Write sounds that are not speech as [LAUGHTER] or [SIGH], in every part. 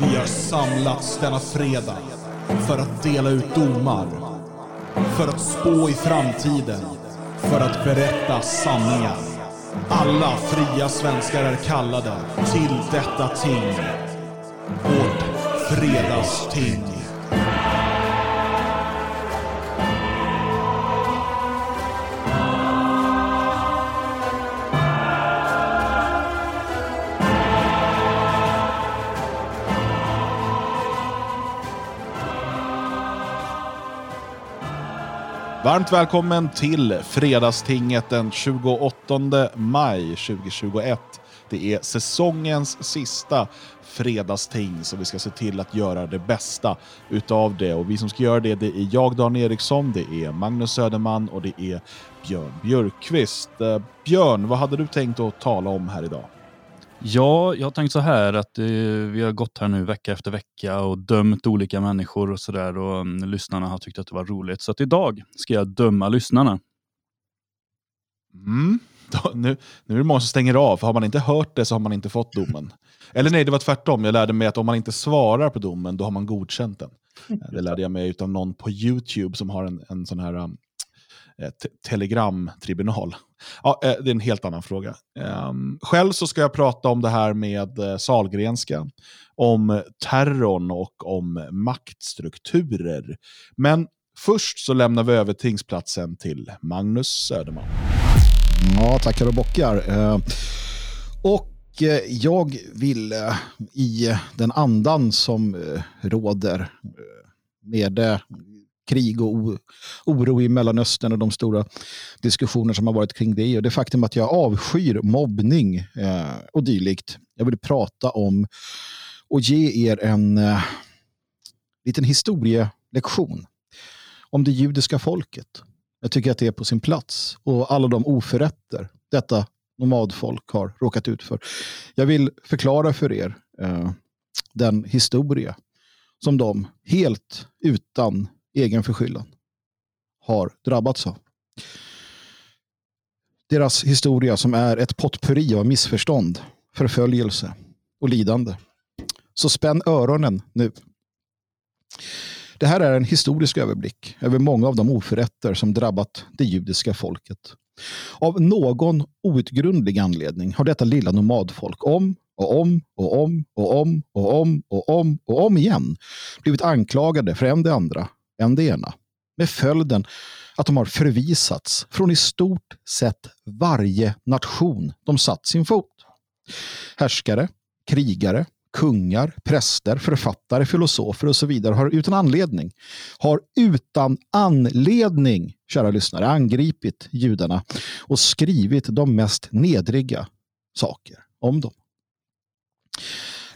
Vi har samlats denna fredag för att dela ut domar. För att spå i framtiden. För att berätta sanningar. Alla fria svenskar är kallade till detta ting. Vårt fredagsting. Varmt välkommen till Fredagstinget den 28 maj 2021. Det är säsongens sista fredagsting så vi ska se till att göra det bästa utav det. Och vi som ska göra det, det är jag Dan Eriksson, det är Magnus Söderman och det är Björn Björkqvist. Eh, Björn, vad hade du tänkt att tala om här idag? Ja, jag har tänkt så här att eh, vi har gått här nu vecka efter vecka och dömt olika människor och sådär och um, lyssnarna har tyckt att det var roligt. Så att idag ska jag döma lyssnarna. Mm. Då, nu, nu är det många som stänger av, för har man inte hört det så har man inte fått domen. Eller nej, det var tvärtom. Jag lärde mig att om man inte svarar på domen, då har man godkänt den. Eh, det lärde jag mig av någon på YouTube som har en, en sån här um, Eh, telegramtribunal. Ja, eh, det är en helt annan fråga. Ehm, själv så ska jag prata om det här med eh, Salgrenska, om terrorn och om maktstrukturer. Men först så lämnar vi över tingsplatsen till Magnus Söderman. Ja, tackar och bockar. Eh, och jag vill i den andan som råder med krig och oro i Mellanöstern och de stora diskussioner som har varit kring det och det faktum att jag avskyr mobbning eh, och dylikt. Jag vill prata om och ge er en eh, liten historielektion om det judiska folket. Jag tycker att det är på sin plats och alla de oförrätter detta nomadfolk har råkat ut för. Jag vill förklara för er eh, den historia som de helt utan egen förskyllan har drabbats av. Deras historia som är ett potpurri av missförstånd, förföljelse och lidande. Så spänn öronen nu. Det här är en historisk överblick över många av de oförrätter som drabbat det judiska folket. Av någon outgrundlig anledning har detta lilla nomadfolk om och om och om och om och om och om och om igen blivit anklagade för en det andra än det ena. Med följden att de har förvisats från i stort sett varje nation de satt sin fot. Härskare, krigare, kungar, präster, författare, filosofer och så vidare har utan anledning, har utan anledning, kära lyssnare, angripit judarna och skrivit de mest nedriga saker om dem.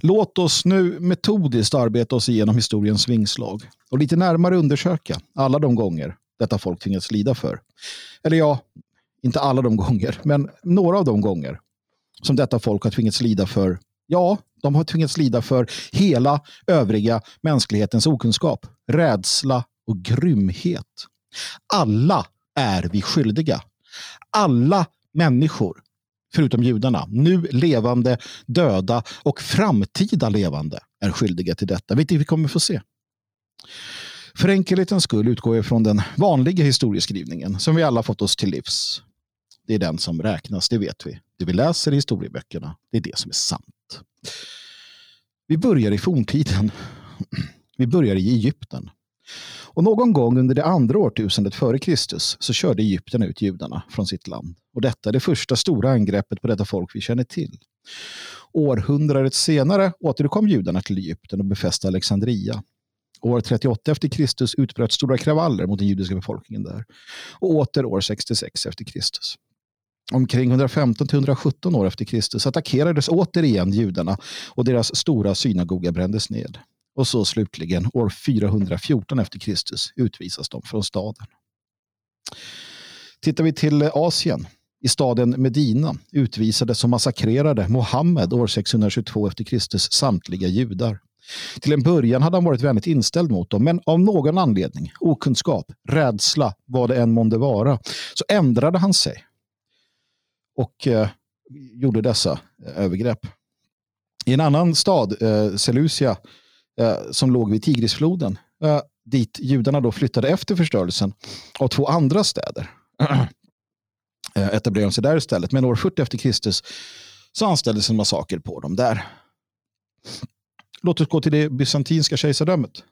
Låt oss nu metodiskt arbeta oss igenom historiens vingslag och lite närmare undersöka alla de gånger detta folk tvingats lida för. Eller ja, inte alla de gånger, men några av de gånger som detta folk har tvingats lida för, ja, de har tvingats lida för hela övriga mänsklighetens okunskap, rädsla och grymhet. Alla är vi skyldiga. Alla människor förutom judarna, nu levande, döda och framtida levande är skyldiga till detta, vilket vi kommer få se. För enkelhetens skull utgår jag från den vanliga historieskrivningen som vi alla fått oss till livs. Det är den som räknas, det vet vi. Det vi läser i historieböckerna, det är det som är sant. Vi börjar i forntiden. Vi börjar i Egypten. Och någon gång under det andra årtusendet före Kristus så körde Egypten ut judarna från sitt land. Och detta är det första stora angreppet på detta folk vi känner till. Århundradet senare återkom judarna till Egypten och befäste Alexandria. År 38 efter Kristus utbröt stora kravaller mot den judiska befolkningen där. Och åter år 66 efter Kristus. Omkring 115-117 år efter Kristus attackerades återigen judarna och deras stora synagoga brändes ned. Och så slutligen år 414 efter Kristus utvisas de från staden. Tittar vi till Asien, i staden Medina utvisades och massakrerade Mohammed år 622 efter Kristus samtliga judar. Till en början hade han varit vänligt inställd mot dem, men av någon anledning, okunskap, rädsla, vad det än månde vara, så ändrade han sig och eh, gjorde dessa eh, övergrepp. I en annan stad, eh, Seleucia, Eh, som låg vid Tigrisfloden, eh, dit judarna då flyttade efter förstörelsen av två andra städer, [CLEARS THROAT] eh, etablerade sig där istället. Men år 40 efter Kristus så anställdes en massaker på dem där. [CLEARS THROAT] Låt oss gå till det bysantinska kejsardömet.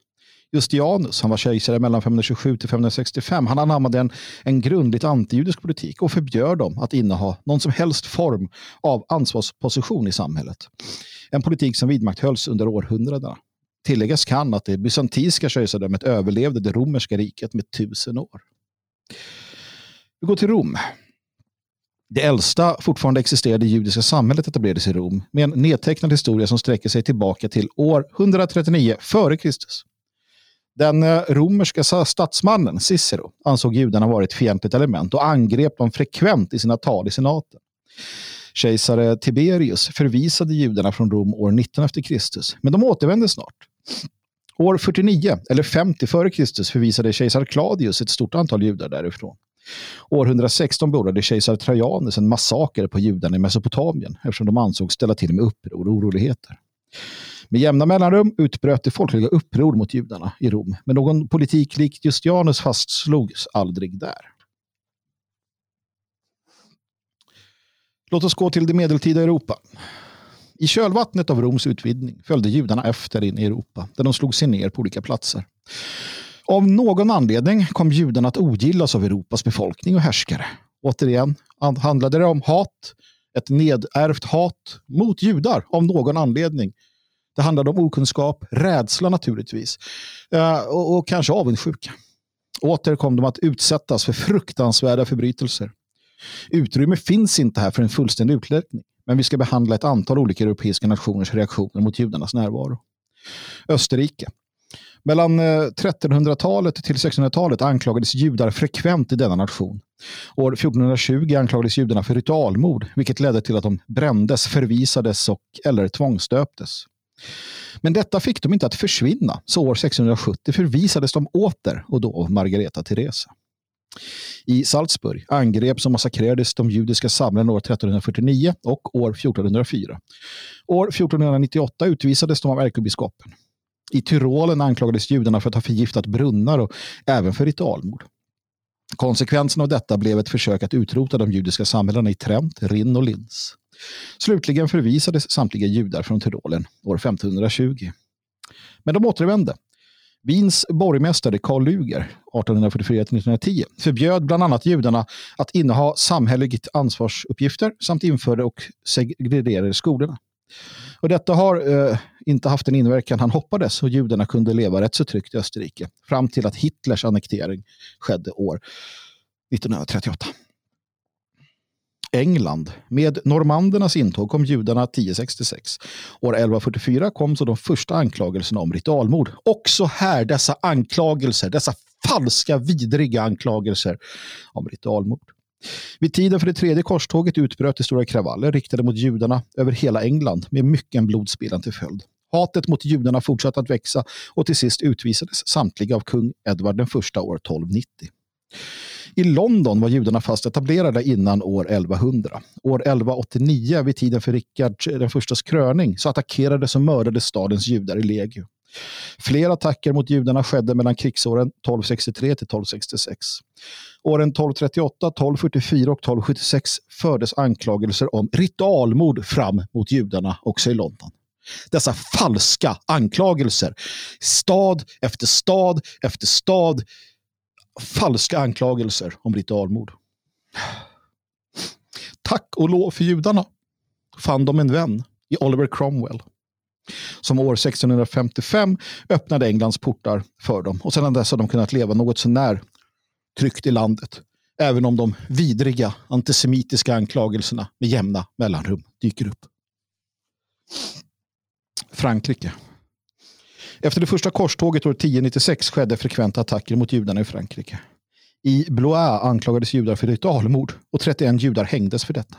Justianus, han var kejsare mellan 527 till 565. Han anammade en, en grundligt antijudisk politik och förbjöd dem att inneha någon som helst form av ansvarsposition i samhället. En politik som vidmakthölls under århundradena. Tilläggas kan att det bysantinska kejsardömet överlevde det romerska riket med tusen år. Vi går till Rom. Det äldsta fortfarande existerande judiska samhället etablerades i Rom med en nedtecknad historia som sträcker sig tillbaka till år 139 f.Kr. Den eh, romerska statsmannen Cicero ansåg judarna vara ett fientligt element och angrep dem frekvent i sina tal i senaten. Kejsare Tiberius förvisade judarna från Rom år 19 efter Kristus, men de återvände snart. År 49, eller 50 f.Kr. förvisade kejsar Claudius ett stort antal judar därifrån. År 116 beordrade kejsar Trajanus en massaker på judarna i Mesopotamien eftersom de ansågs ställa till med uppror och oroligheter. Med jämna mellanrum utbröt det folkliga uppror mot judarna i Rom, men någon politik likt Justianus fastslogs aldrig där. Låt oss gå till det medeltida Europa. I kölvattnet av Roms utvidgning följde judarna efter in i Europa, där de slog sig ner på olika platser. Av någon anledning kom judarna att ogillas av Europas befolkning och härskare. Återigen handlade det om hat, ett nedärvt hat mot judar av någon anledning. Det handlade om okunskap, rädsla naturligtvis eh, och, och kanske avundsjuka. Åter kom de att utsättas för fruktansvärda förbrytelser. Utrymme finns inte här för en fullständig utläggning, men vi ska behandla ett antal olika europeiska nationers reaktioner mot judarnas närvaro. Österrike. Mellan eh, 1300-talet till 1600-talet anklagades judar frekvent i denna nation. År 1420 anklagades judarna för ritualmord, vilket ledde till att de brändes, förvisades och eller tvångsdöptes. Men detta fick de inte att försvinna, så år 1670 förvisades de åter och då av Margareta Teresa. I Salzburg angreps och massakrerades de judiska samhällena år 1349 och år 1404. År 1498 utvisades de av ärkebiskopen. I Tyrolen anklagades judarna för att ha förgiftat brunnar och även för ritualmord. Konsekvensen av detta blev ett försök att utrota de judiska samhällena i Trent, Rinn och Linz. Slutligen förvisades samtliga judar från Tyrolen år 1520. Men de återvände. Wiens borgmästare Karl Luger 1844-1910 förbjöd bland annat judarna att inneha samhälleligt ansvarsuppgifter samt införde och segregerade skolorna. Och detta har eh, inte haft den inverkan han hoppades och judarna kunde leva rätt så tryggt i Österrike fram till att Hitlers annektering skedde år 1938. England. Med normandernas intåg kom judarna 1066. År 1144 kom så de första anklagelserna om ritualmord. Också här dessa anklagelser, dessa falska vidriga anklagelser om ritualmord. Vid tiden för det tredje korståget utbröt det stora kravaller riktade mot judarna över hela England med mycket blodspillan till följd. Hatet mot judarna fortsatte att växa och till sist utvisades samtliga av kung Edvard I år 1290. I London var judarna fast etablerade innan år 1100. År 1189, vid tiden för Rickard eh, den förstas kröning, så attackerades och mördades stadens judar i legio. Flera attacker mot judarna skedde mellan krigsåren 1263 till 1266. Åren 1238, 1244 och 1276 fördes anklagelser om ritualmord fram mot judarna också i London. Dessa falska anklagelser. Stad efter stad efter stad. Falska anklagelser om ritualmord. Tack och lov för judarna fann de en vän i Oliver Cromwell som år 1655 öppnade Englands portar för dem. Och sedan dess har de kunnat leva något sånär tryggt i landet. Även om de vidriga antisemitiska anklagelserna med jämna mellanrum dyker upp. Frankrike. Efter det första korståget år 1096 skedde frekventa attacker mot judarna i Frankrike. I Blois anklagades judar för ritualmord och 31 judar hängdes för detta.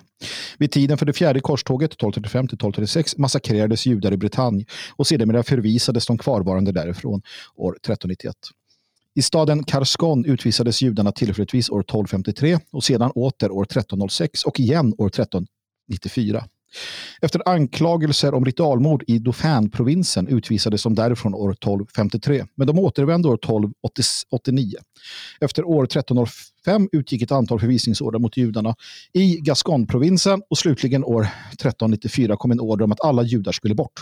Vid tiden för det fjärde korståget 1235-1236 massakrerades judar i Bretagne och sedermera förvisades de kvarvarande därifrån år 1391. I staden Karskon utvisades judarna tillfälligtvis år 1253 och sedan åter år 1306 och igen år 1394. Efter anklagelser om ritualmord i Dauphin-provinsen utvisades de därifrån år 1253, men de återvände år 1289. Efter år 1305 utgick ett antal förvisningsorder mot judarna i Gascon-provinsen och slutligen år 1394 kom en order om att alla judar skulle bort.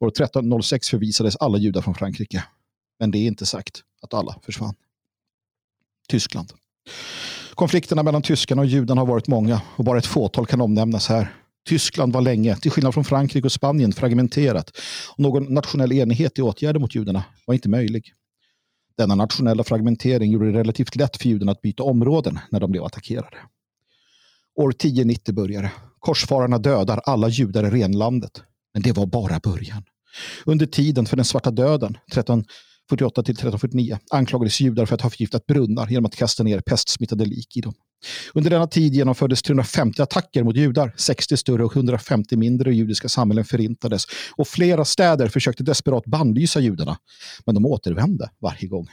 År 1306 förvisades alla judar från Frankrike. Men det är inte sagt att alla försvann. Tyskland. Konflikterna mellan tyskarna och judarna har varit många och bara ett fåtal kan omnämnas här. Tyskland var länge, till skillnad från Frankrike och Spanien, fragmenterat och någon nationell enighet i åtgärder mot judarna var inte möjlig. Denna nationella fragmentering gjorde det relativt lätt för judarna att byta områden när de blev attackerade. År 1090 började. Korsfararna dödar alla judar i renlandet. Men det var bara början. Under tiden för den svarta döden, 13 48 till 1349 anklagades judar för att ha förgiftat brunnar genom att kasta ner pestsmittade lik i dem. Under denna tid genomfördes 350 attacker mot judar, 60 större och 150 mindre judiska samhällen förintades och flera städer försökte desperat bannlysa judarna, men de återvände varje gång.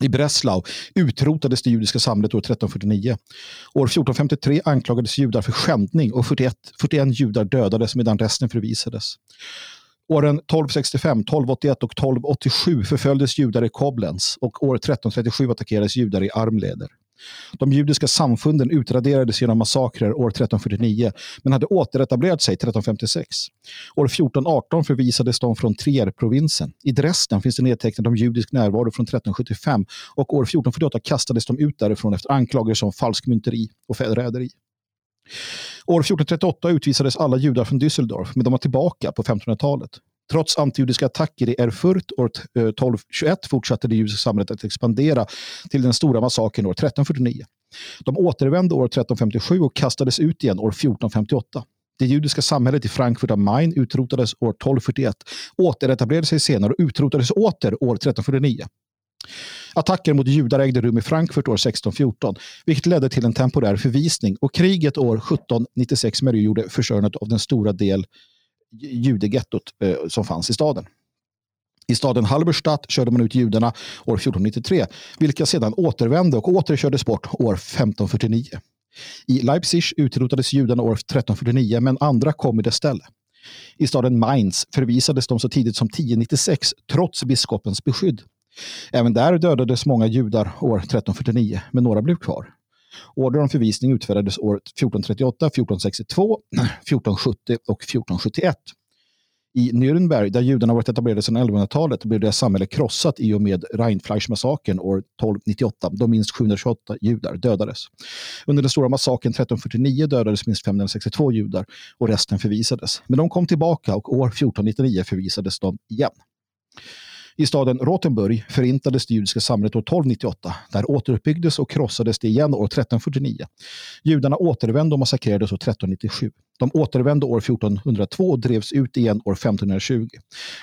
I Breslau utrotades det judiska samhället år 1349. År 1453 anklagades judar för skändning och 41, 41 judar dödades medan resten förvisades. Åren 1265, 1281 och 1287 förföljdes judar i Koblenz och år 1337 attackerades judar i Armleder. De judiska samfunden utraderades genom massakrer år 1349 men hade återetablerat sig 1356. År 1418 förvisades de från Trier-provinsen. I Dresden finns det nedtecknat om judisk närvaro från 1375 och år 1448 kastades de ut därifrån efter anklagelser om falskmynteri och förräderi. År 1438 utvisades alla judar från Düsseldorf men de var tillbaka på 1500-talet. Trots antijudiska attacker i Erfurt år 1221 eh, fortsatte det judiska samhället att expandera till den stora massakern år 1349. De återvände år 1357 och kastades ut igen år 1458. Det judiska samhället i Frankfurt am Main utrotades år 1241, återetablerade sig senare och utrotades åter år 1349. Attacker mot judar ägde rum i Frankfurt år 1614, vilket ledde till en temporär förvisning och kriget år 1796 möjliggjorde försörjandet av den stora del judegettot eh, som fanns i staden. I staden Halberstadt körde man ut judarna år 1493, vilka sedan återvände och åter kördes bort år 1549. I Leipzig utrotades judarna år 1349, men andra kom i dess ställe. I staden Mainz förvisades de så tidigt som 1096, trots biskopens beskydd. Även där dödades många judar år 1349, men några blev kvar. Order om förvisning utfärdades år 1438, 1462, 1470 och 1471. I Nürnberg, där judarna varit etablerade sedan 1100-talet, blev deras samhälle krossat i och med Rheinfleischmassakern år 1298, då minst 728 judar dödades. Under den stora massakern 1349 dödades minst 562 judar och resten förvisades. Men de kom tillbaka och år 1499 förvisades de igen. I staden Rothenburg förintades det judiska samhället år 1298. Där återuppbyggdes och krossades det igen år 1349. Judarna återvände och massakrerades år 1397. De återvände år 1402 och drevs ut igen år 1520.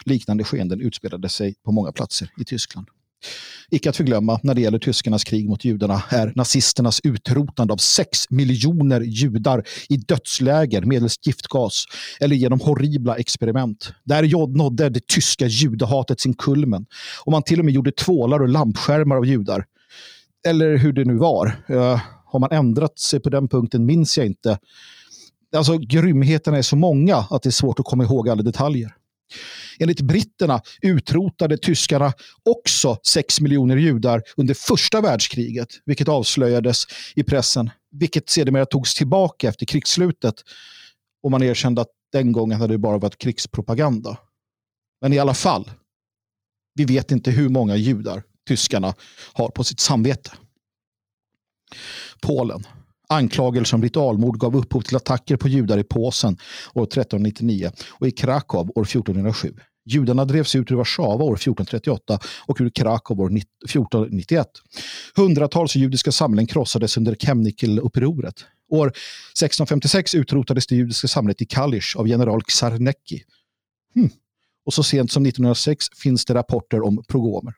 Liknande skeenden utspelade sig på många platser i Tyskland. Icke att förglömma när det gäller tyskarnas krig mot judarna är nazisternas utrotande av sex miljoner judar i dödsläger medelst giftgas eller genom horribla experiment. Där nådde det tyska judehatet sin kulmen och man till och med gjorde tvålar och lampskärmar av judar. Eller hur det nu var. Uh, har man ändrat sig på den punkten minns jag inte. Alltså grymheterna är så många att det är svårt att komma ihåg alla detaljer. Enligt britterna utrotade tyskarna också 6 miljoner judar under första världskriget, vilket avslöjades i pressen, vilket sedermera togs tillbaka efter krigsslutet och man erkände att den gången hade det bara varit krigspropaganda. Men i alla fall, vi vet inte hur många judar tyskarna har på sitt samvete. Polen. Anklagelser om ritualmord gav upphov till attacker på judar i Påsen år 1399 och i Krakow år 1407. Judarna drevs ut ur Warszawa år 1438 och ur Krakow år 1491. Hundratals judiska samhällen krossades under Kemnikel-upproret. År 1656 utrotades det judiska samhället i Kalisz av general Czarnecki. Hmm. Och så sent som 1906 finns det rapporter om progomer.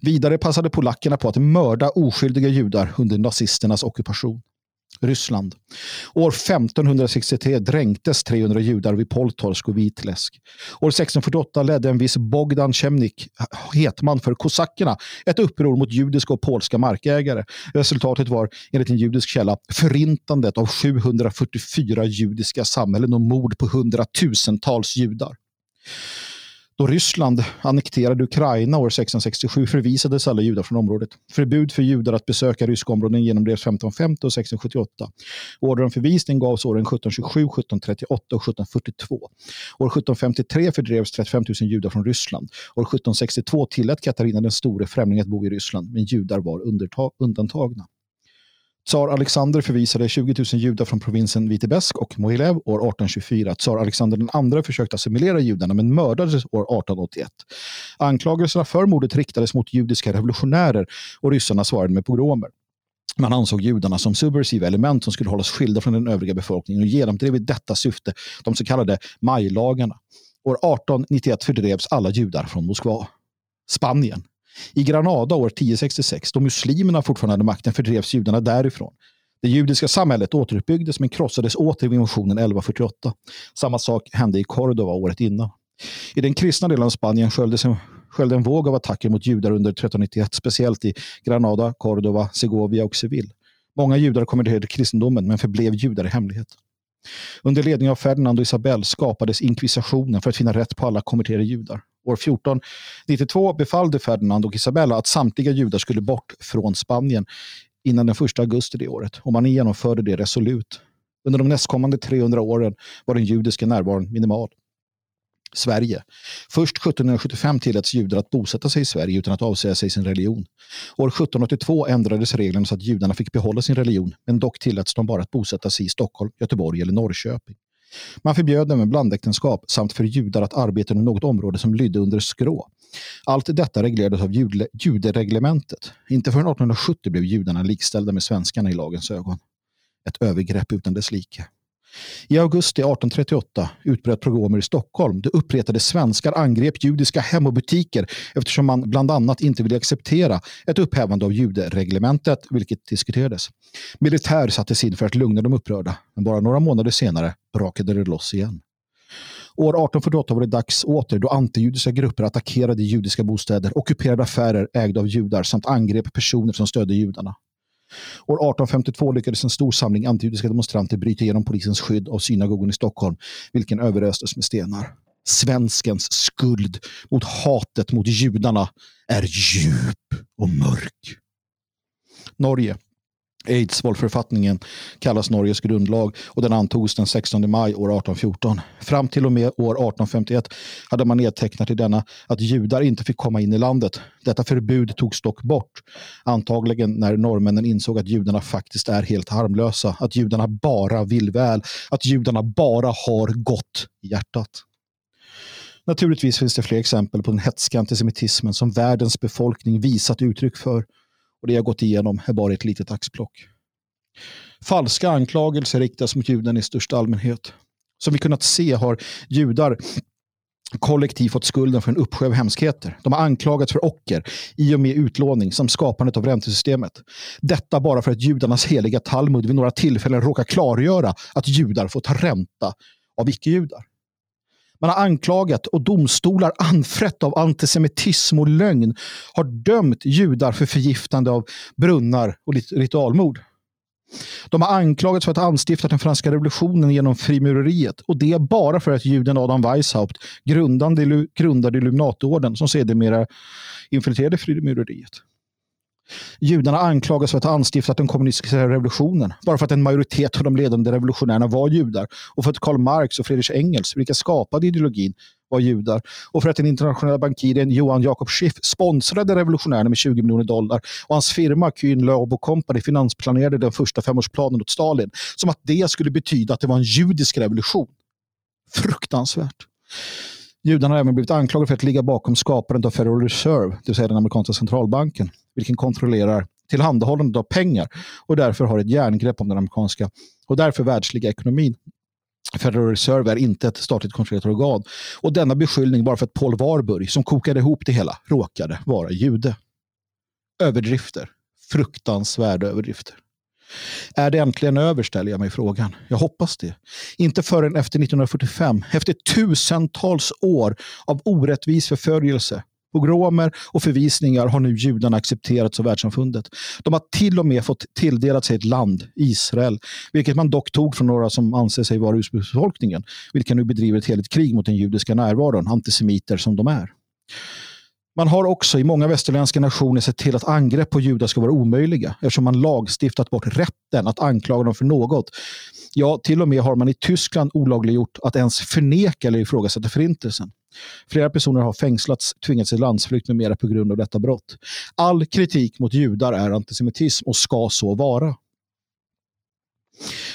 Vidare passade polackerna på att mörda oskyldiga judar under nazisternas ockupation. Ryssland. År 1563 dränktes 300 judar vid Poltorsk och Vitläsk. År 1648 ledde en viss Bogdan Chemnik, hetman för kosackerna, ett uppror mot judiska och polska markägare. Resultatet var, enligt en judisk källa, förintandet av 744 judiska samhällen och mord på hundratusentals judar. Då Ryssland annekterade Ukraina år 1667 förvisades alla judar från området. Förbud för judar att besöka ryska områden genomdrevs 1550 och 1678. Order om förvisning gavs åren 1727, 1738 och 1742. År 1753 fördrevs 35 000 judar från Ryssland. År 1762 tillät Katarina den store främling att bo i Ryssland, men judar var undantagna. Tsar Alexander förvisade 20 000 judar från provinsen Vitebesk och Mohilev år 1824. Tsar Alexander II försökte assimilera judarna men mördades år 1881. Anklagelserna för mordet riktades mot judiska revolutionärer och ryssarna svarade med pogromer. Man ansåg judarna som subversiva element som skulle hållas skilda från den övriga befolkningen och genomdrev i detta syfte de så kallade majlagarna. År 1891 fördrevs alla judar från Moskva. Spanien i Granada år 1066, då muslimerna fortfarande hade makten, fördrevs judarna därifrån. Det judiska samhället återuppbyggdes men krossades åter vid invasionen 1148. Samma sak hände i Cordova året innan. I den kristna delen av Spanien sköljdes en, sköljde en våg av attacker mot judar under 1391, speciellt i Granada, Cordova, Segovia och Seville. Många judar konverterade till kristendomen men förblev judar i hemlighet. Under ledning av Ferdinand och Isabel skapades inkvisationen för att finna rätt på alla konverterade judar. År 1492 befallde Ferdinand och Isabella att samtliga judar skulle bort från Spanien innan den 1 augusti det året och man genomförde det resolut. Under de nästkommande 300 åren var den judiska närvaron minimal. Sverige. Först 1775 tilläts judar att bosätta sig i Sverige utan att avsäga sig sin religion. År 1782 ändrades reglerna så att judarna fick behålla sin religion, men dock tilläts de bara att bosätta sig i Stockholm, Göteborg eller Norrköping. Man förbjöd även blandäktenskap samt för judar att arbeta inom något område som lydde under skrå. Allt detta reglerades av judereglementet. Inte förrän 1870 blev judarna likställda med svenskarna i lagens ögon. Ett övergrepp utan dess like. I augusti 1838 utbröt pogromer i Stockholm. Det uppretade svenskar angrep judiska hem och butiker eftersom man bland annat inte ville acceptera ett upphävande av judereglementet, vilket diskuterades. Militär sattes in för att lugna de upprörda, men bara några månader senare brakade det loss igen. År 1848 var det dags åter då antijudiska grupper attackerade judiska bostäder, ockuperade affärer ägda av judar samt angrep personer som stödde judarna. År 1852 lyckades en stor samling antijudiska demonstranter bryta igenom polisens skydd av synagogan i Stockholm, vilken överöstes med stenar. Svenskens skuld mot hatet mot judarna är djup och mörk. Norge Aidsvåldförfattningen kallas Norges grundlag och den antogs den 16 maj år 1814. Fram till och med år 1851 hade man nedtecknat i denna att judar inte fick komma in i landet. Detta förbud togs dock bort, antagligen när norrmännen insåg att judarna faktiskt är helt harmlösa, att judarna bara vill väl, att judarna bara har gott i hjärtat. Naturligtvis finns det fler exempel på den hetska antisemitismen som världens befolkning visat uttryck för och det jag gått igenom är bara ett litet axplock. Falska anklagelser riktas mot juden i största allmänhet. Som vi kunnat se har judar kollektivt fått skulden för en uppsjö av hemskheter. De har anklagats för ocker i och med utlåning samt skapandet av räntesystemet. Detta bara för att judarnas heliga Talmud vid några tillfällen råkar klargöra att judar får ta ränta av icke-judar. Man har anklagat och domstolar anfrätt av antisemitism och lögn har dömt judar för förgiftande av brunnar och ritualmord. De har anklagats för att ha anstiftat den franska revolutionen genom frimureriet och det bara för att juden Adam Weishaupt grundade, grundade som sedermera infiltrerade frimureriet. Judarna anklagas för att ha anstiftat den kommunistiska revolutionen. Bara för att en majoritet av de ledande revolutionärerna var judar. Och för att Karl Marx och Friedrich Engels, vilka skapade ideologin, var judar. Och för att den internationella bankiren Johan Jakob Schiff sponsrade revolutionärerna med 20 miljoner dollar. Och hans firma Kühn Loeb Company finansplanerade den första femårsplanen åt Stalin. Som att det skulle betyda att det var en judisk revolution. Fruktansvärt. Judarna har även blivit anklagade för att ligga bakom skapandet av Federal Reserve, det vill säga den amerikanska centralbanken, vilken kontrollerar tillhandahållandet av pengar och därför har ett järngrepp om den amerikanska och därför världsliga ekonomin. Federal Reserve är inte ett statligt kontrollerat organ. Och denna beskyllning bara för att Paul Warburg, som kokade ihop det hela, råkade vara jude. Överdrifter. Fruktansvärda överdrifter. Är det äntligen över ställer jag mig frågan. Jag hoppas det. Inte förrän efter 1945, efter tusentals år av orättvis förföljelse, pogromer och förvisningar har nu judarna accepterats av världssamfundet. De har till och med fått tilldelat sig ett land, Israel, vilket man dock tog från några som anser sig vara ursprungsbefolkningen, vilka nu bedriver ett heligt krig mot den judiska närvaron, antisemiter som de är. Man har också i många västerländska nationer sett till att angrepp på judar ska vara omöjliga eftersom man lagstiftat bort rätten att anklaga dem för något. Ja, till och med har man i Tyskland olagliggjort att ens förneka eller ifrågasätta förintelsen. Flera personer har fängslats, tvingats i landsflykt med mera på grund av detta brott. All kritik mot judar är antisemitism och ska så vara.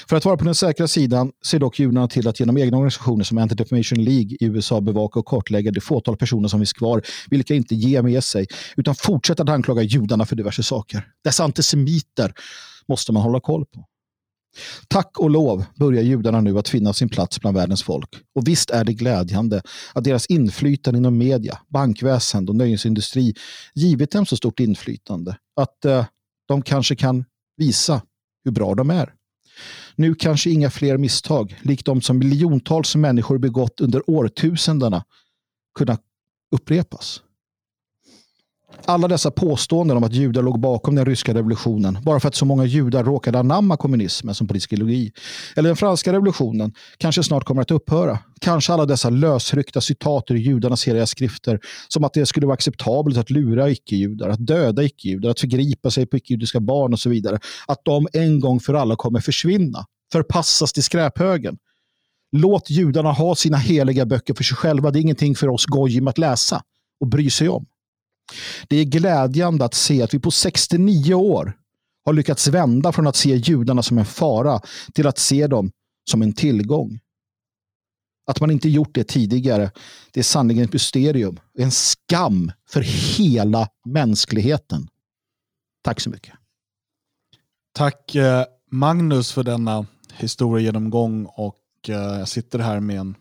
För att vara på den säkra sidan ser dock judarna till att genom egna organisationer som Anti-Defamation League i USA bevaka och kartlägga det fåtal personer som finns kvar, vilka inte ger med sig, utan fortsätter att anklaga judarna för diverse saker. Dessa antisemiter måste man hålla koll på. Tack och lov börjar judarna nu att finna sin plats bland världens folk. Och visst är det glädjande att deras inflytande inom media, bankväsende och nöjesindustri givit dem så stort inflytande att eh, de kanske kan visa hur bra de är. Nu kanske inga fler misstag, likt de som miljontals människor begått under årtusendena, kunna upprepas. Alla dessa påståenden om att judar låg bakom den ryska revolutionen bara för att så många judar råkade anamma kommunismen som politisk ideologi. Eller den franska revolutionen kanske snart kommer att upphöra. Kanske alla dessa lösryckta citat ur judarnas heliga skrifter som att det skulle vara acceptabelt att lura icke-judar, att döda icke-judar, att förgripa sig på icke-judiska barn och så vidare. Att de en gång för alla kommer försvinna, förpassas till skräphögen. Låt judarna ha sina heliga böcker för sig själva. Det är ingenting för oss gojim att läsa och bry sig om. Det är glädjande att se att vi på 69 år har lyckats vända från att se judarna som en fara till att se dem som en tillgång. Att man inte gjort det tidigare, det är sannerligen ett mysterium. En skam för hela mänskligheten. Tack så mycket. Tack eh, Magnus för denna historiegenomgång och eh, jag sitter här med en,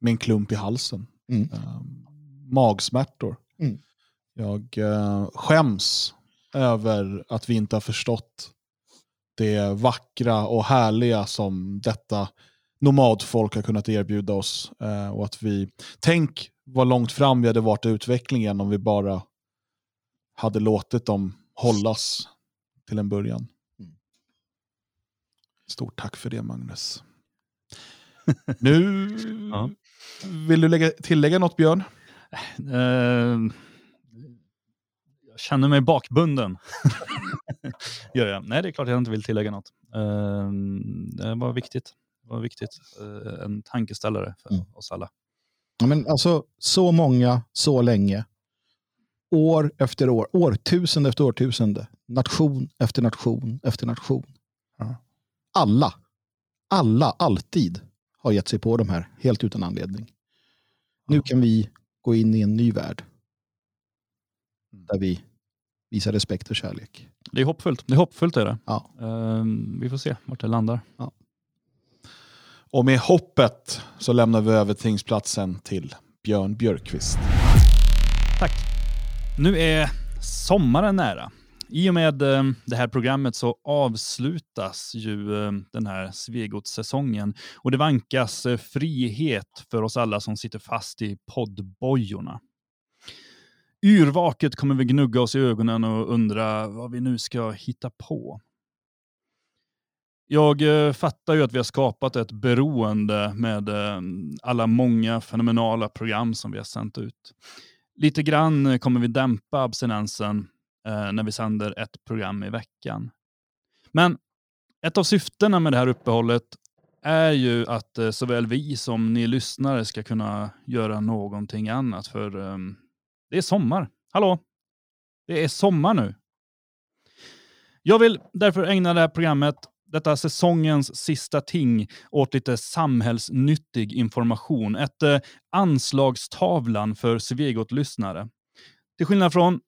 med en klump i halsen. Mm. Eh, magsmärtor. Mm. Jag eh, skäms över att vi inte har förstått det vackra och härliga som detta nomadfolk har kunnat erbjuda oss. Eh, och att vi, tänk vad långt fram vi hade varit i utvecklingen om vi bara hade låtit dem hållas till en början. Mm. Stort tack för det Magnus. nu Ja. vill du lägga, tillägga något Björn? Eh, jag känner mig bakbunden. [LAUGHS] Gör jag. Nej, det är klart jag inte vill tillägga något. Eh, det var viktigt. Det var viktigt. Eh, en tankeställare för Mm. oss alla. Ja, men alltså, så många, så länge. År efter år, årtusende efter årtusende. Nation efter nation efter nation. Ja. Alla, alla, alltid har gett sig på de här helt utan anledning. Nu kan vi gå in i en ny värld. Där vi visar respekt och kärlek. Det är hoppfullt. Det är hoppfullt är det. Ja. Eh, vi får se vart det landar. Och med hoppet så lämnar vi över tingsplatsen till Björn Björkqvist. Tack. Nu är sommaren nära. I och med eh, det här programmet så avslutas ju eh, den här Svegot-säsongen och det vankas eh, frihet för oss alla som sitter fast i poddbojorna. Yrvaket kommer vi gnugga oss i ögonen och undra vad vi nu ska hitta på. Jag eh, fattar ju att vi har skapat ett beroende med eh, alla många fenomenala program som vi har sänt ut. Lite grann eh, kommer vi dämpa abstinensen eh, när vi sänder ett program i veckan. Men ett av syftena med det här uppehållet är ju att eh, såväl vi som ni lyssnare ska kunna göra någonting annat. För ehm, det är sommar. Hallå? Det är sommar nu. Jag vill därför ägna det här programmet, detta säsongens sista ting, åt lite samhällsnyttig information. Ett eh, anslagstavlan för Svegot-lyssnare. Till skillnad från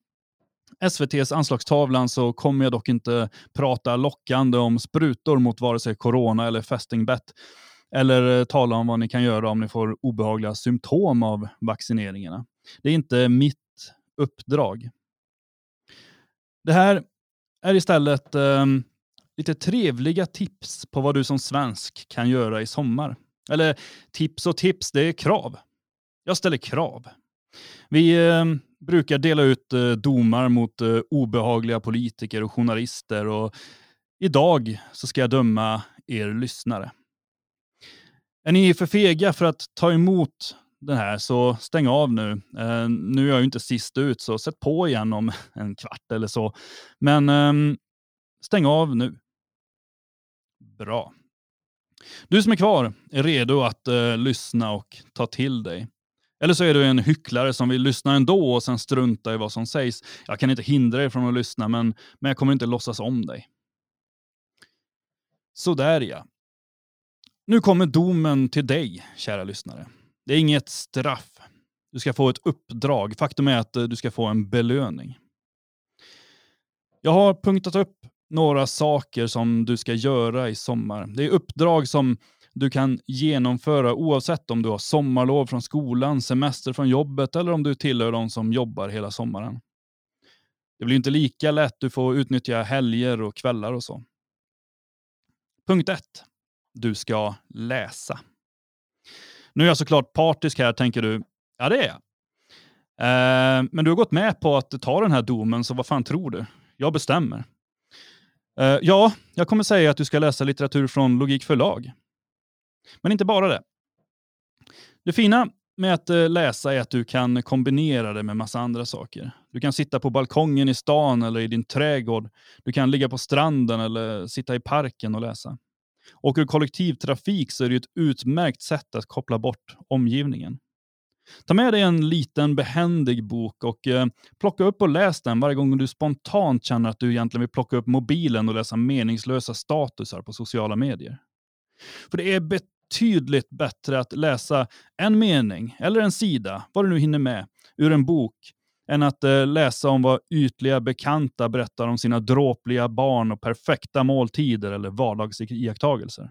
SVTs anslagstavlan så kommer jag dock inte prata lockande om sprutor mot vare sig corona eller fästingbett. Eller eh, tala om vad ni kan göra om ni får obehagliga symptom av vaccineringarna. Det är inte mitt uppdrag. Det här är istället eh, lite trevliga tips på vad du som svensk kan göra i sommar. Eller tips och tips, det är krav. Jag ställer krav. Vi eh, brukar dela ut eh, domar mot eh, obehagliga politiker och journalister och idag så ska jag döma er lyssnare. Är ni för fega för att ta emot den här så stäng av nu. Eh, nu är jag ju inte sist ut så sätt på igen om [LAUGHS] en kvart eller så. Men eh, stäng av nu. Bra. Du som är kvar är redo att eh, lyssna och ta till dig. Eller så är du en hycklare som vill lyssna ändå och sen strunta i vad som sägs. Jag kan inte hindra dig från att lyssna, men, men jag kommer inte låtsas om dig. Sådär ja. Nu kommer domen till dig, kära lyssnare. Det är inget straff. Du ska få ett uppdrag. Faktum är att eh, du ska få en belöning. Jag har punktat upp några saker som du ska göra i sommar. Det är uppdrag som du kan genomföra oavsett om du har sommarlov från skolan, semester från jobbet eller om du tillhör de som jobbar hela sommaren. Det blir inte lika lätt, du får utnyttja helger och kvällar och så. Punkt 1. Du ska läsa. Nu är jag såklart partisk här, tänker du. Ja, det är jag. Eh, men du har gått med på att ta den här domen, så vad fan tror du? Jag bestämmer. Eh, ja, jag kommer säga att du ska läsa litteratur från Logik förlag. Men inte bara det. Det fina med att eh, läsa är att du kan kombinera det med massa andra saker. Du kan sitta på balkongen i stan eller i din trädgård. Du kan ligga på stranden eller sitta i parken och läsa. Åker du kollektivtrafik så är det ett utmärkt sätt att koppla bort omgivningen. Ta med dig en liten behändig bok och eh, plocka upp och läs den varje gång du spontant känner att du egentligen vill plocka upp mobilen och läsa meningslösa statusar på sociala medier. För det är betydligt bättre att läsa en mening eller en sida, vad du nu hinner med, ur en bok än att eh, läsa om vad ytliga bekanta berättar om sina dråpliga barn och perfekta måltider eller vardagsiakttagelser.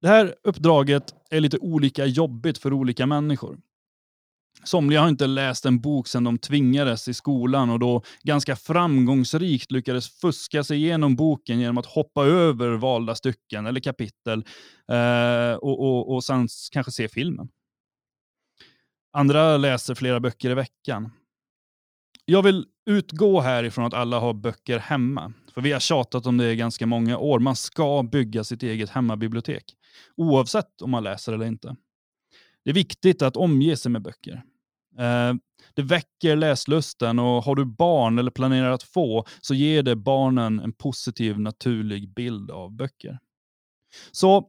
Det här uppdraget är lite olika jobbigt för olika människor. Somliga har inte läst en bok sedan de tvingades i skolan och då ganska framgångsrikt lyckades fuska sig igenom boken genom att hoppa över valda stycken eller kapitel eh, och, och, och sen kanske se filmen. Andra läser flera böcker i veckan. Jag vill utgå härifrån att alla har böcker hemma. För vi har tjatat om det i ganska många år. Man ska bygga sitt eget hemmabibliotek. Oavsett om man läser eller inte. Det är viktigt att omge sig med böcker. Eh, det väcker läslusten och har du barn eller planerar att få så ger det barnen en positiv naturlig bild av böcker. Så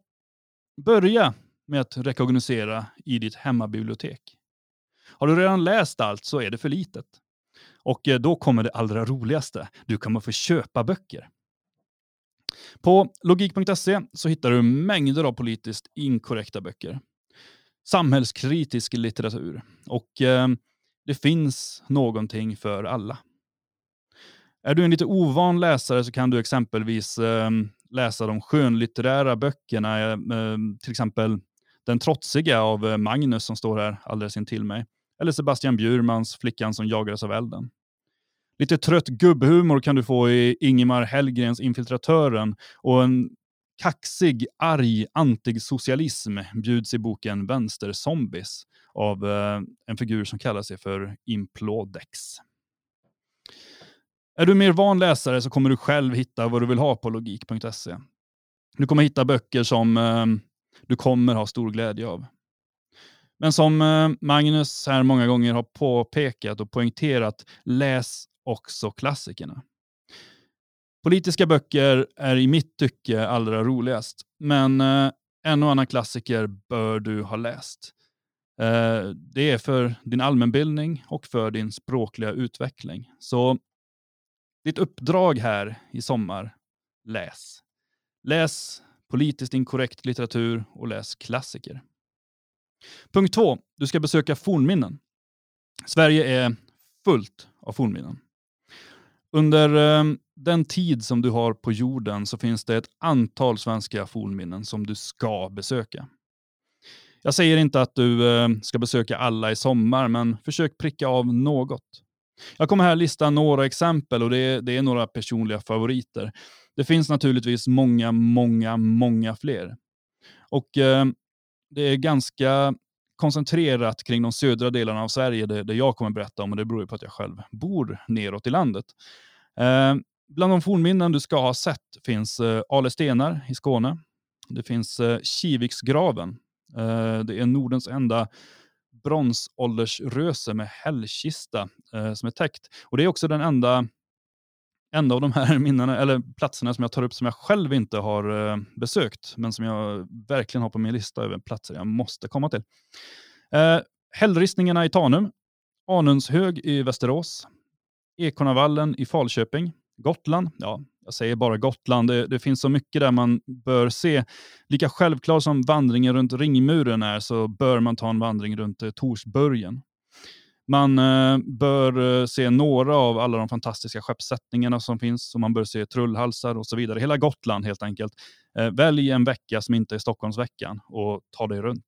börja med att rekognosera i ditt hemmabibliotek. Har du redan läst allt så är det för litet. Och eh, då kommer det allra roligaste. Du kommer få köpa böcker. På logik.se så hittar du mängder av politiskt inkorrekta böcker. Samhällskritisk litteratur. Och eh, det finns någonting för alla. Är du en lite ovan läsare så kan du exempelvis eh, läsa de skönlitterära böckerna, eh, till exempel Den trotsiga av eh, Magnus som står här alldeles intill mig. Eller Sebastian Bjurmans Flickan som jagades av elden. Lite trött gubbhumor kan du få i Ingemar Hellgrens Infiltratören och en kaxig, arg antisocialism bjuds i boken Vänsterzombies av eh, en figur som kallar sig för Implodex. Är du mer van läsare så kommer du själv hitta vad du vill ha på logik.se. Du kommer hitta böcker som eh, du kommer ha stor glädje av. Men som eh, Magnus här många gånger har påpekat och poängterat, läs också klassikerna. Politiska böcker är i mitt tycke allra roligast, men eh, en och annan klassiker bör du ha läst. Eh, det är för din allmänbildning och för din språkliga utveckling. Så ditt uppdrag här i sommar, läs. Läs politiskt inkorrekt litteratur och läs klassiker. Punkt två, du ska besöka fornminnen. Sverige är fullt av fornminnen. Under eh, den tid som du har på jorden så finns det ett antal svenska fornminnen som du ska besöka. Jag säger inte att du eh, ska besöka alla i sommar, men försök pricka av något. Jag kommer här lista några exempel och det är, det är några personliga favoriter. Det finns naturligtvis många, många, många fler. Och eh, det är ganska koncentrerat kring de södra delarna av Sverige, det, det jag kommer berätta om, och det beror på att jag själv bor neråt i landet. Eh, bland de fornminnen du ska ha sett finns eh, Ale stenar i Skåne. Det finns eh, Kiviksgraven. Eh, det är Nordens enda bronsåldersröse med hällkista eh, som är täckt. Och Det är också den enda, en av de här [LAUGHS] minnena, eller platserna som jag tar upp som jag själv inte har eh, besökt, men som jag verkligen har på min lista över platser jag måste komma till. Eh, hällristningarna i Tanum, Anundshög i Västerås, Ekonavallen i Falköping, Gotland, ja, jag säger bara Gotland, det, det, finns så mycket där man bör se. Lika självklart som vandringen runt ringmuren är så bör man ta en vandring runt eh, Torsburgen. Man eh, bör eh, se några av alla de fantastiska skeppssättningarna som finns och man bör se trullhalsar och så vidare. Hela Gotland helt enkelt. Eh, välj en vecka som inte är Stockholmsveckan och ta dig runt.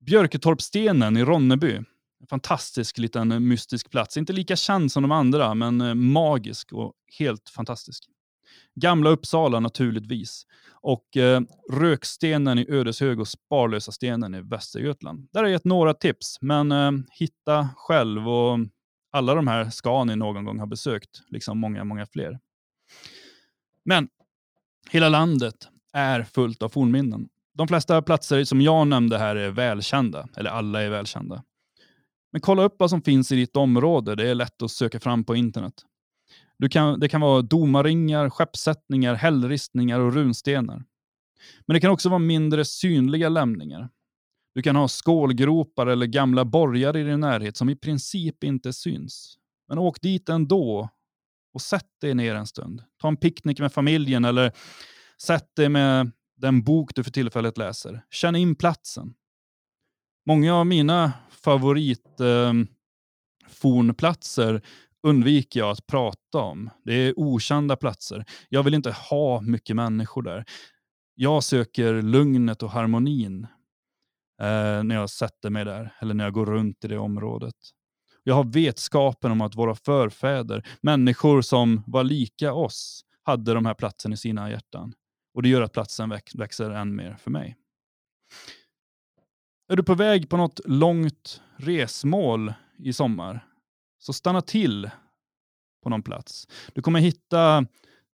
Björketorpstenen i Ronneby en fantastisk liten mystisk plats. Inte lika känd som de andra, men magisk och helt fantastisk. Gamla Uppsala naturligtvis. Och eh, Rökstenen i Ödeshög och Sparlösa stenen i Västergötland. Där har jag gett några tips, men eh, hitta själv och alla de här ska ni någon gång ha besökt, liksom många, många fler. Men hela landet är fullt av fornminnen. De flesta platser som jag nämnde här är välkända, eller alla är välkända. Men kolla upp vad som finns i ditt område. Det är lätt att söka fram på internet. Du kan, det kan vara domarringar, skeppssättningar, hällristningar och runstenar. Men det kan också vara mindre synliga lämningar. Du kan ha skålgropar eller gamla borgar i din närhet som i princip inte syns. Men åk dit ändå och sätt dig ner en stund. Ta en picknick med familjen eller sätt dig med den bok du för tillfället läser. Känn in platsen. Många av mina favoritfornplatser eh, undviker jag att prata om. Det är okända platser. Jag vill inte ha mycket människor där. Jag söker lugnet och harmonin eh, när jag sätter mig där eller när jag går runt i det området. Jag har vetskapen om att våra förfäder, människor som var lika oss, hade de här platsen i sina hjärtan. Och det gör att platsen växer än mer för mig. Är du på väg på något långt resmål i sommar, så stanna till på någon plats. Du kommer hitta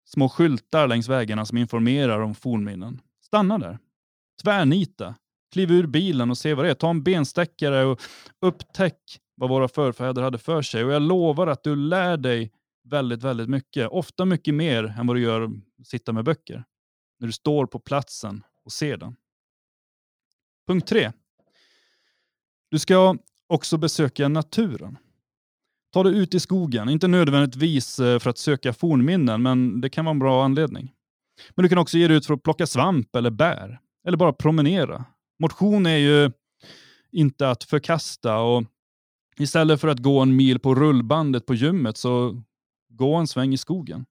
små skyltar längs vägarna som informerar om fornminnen. Stanna där. Tvärnita. Kliv ur bilen och se vad det är. Ta en benstäckare och upptäck vad våra förfäder hade för sig. Och jag lovar att du lär dig väldigt, väldigt mycket. Ofta mycket mer än vad du gör att sitta med böcker. När du står på platsen och ser den. Punkt tre. Du ska också besöka naturen. Ta dig ut i skogen, inte nödvändigtvis eh, för att söka fornminnen, men det kan vara en bra anledning. Men du kan också ge dig ut för att plocka svamp eller bär, eller bara promenera. Motion är ju inte att förkasta och istället för att gå en mil på rullbandet på gymmet så gå en sväng i skogen.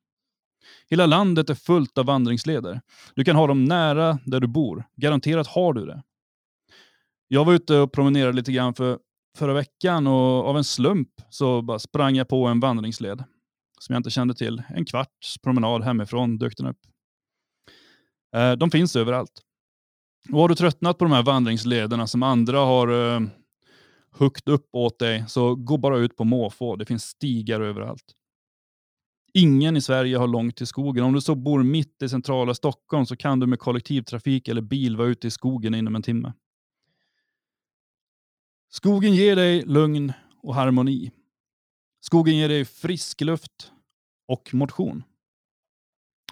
Hela landet är fullt av vandringsleder. Du kan ha dem nära där du bor. Garanterat har du det. Jag var ute och promenerade lite grann för förra veckan och av en slump så bara sprang jag på en vandringsled som jag inte kände till. En kvarts promenad hemifrån dök den upp. Eh, de finns överallt. Och har du tröttnat på de här vandringslederna som andra har huggt hukt upp åt dig, så gå bara ut på måfå. Det finns stigar överallt. Ingen i Sverige har långt till skogen. Om du så bor mitt i centrala Stockholm så kan du med kollektivtrafik eller bil vara ute i skogen inom en timme. Skogen ger dig lugn och harmoni. Skogen ger dig frisk luft och motion.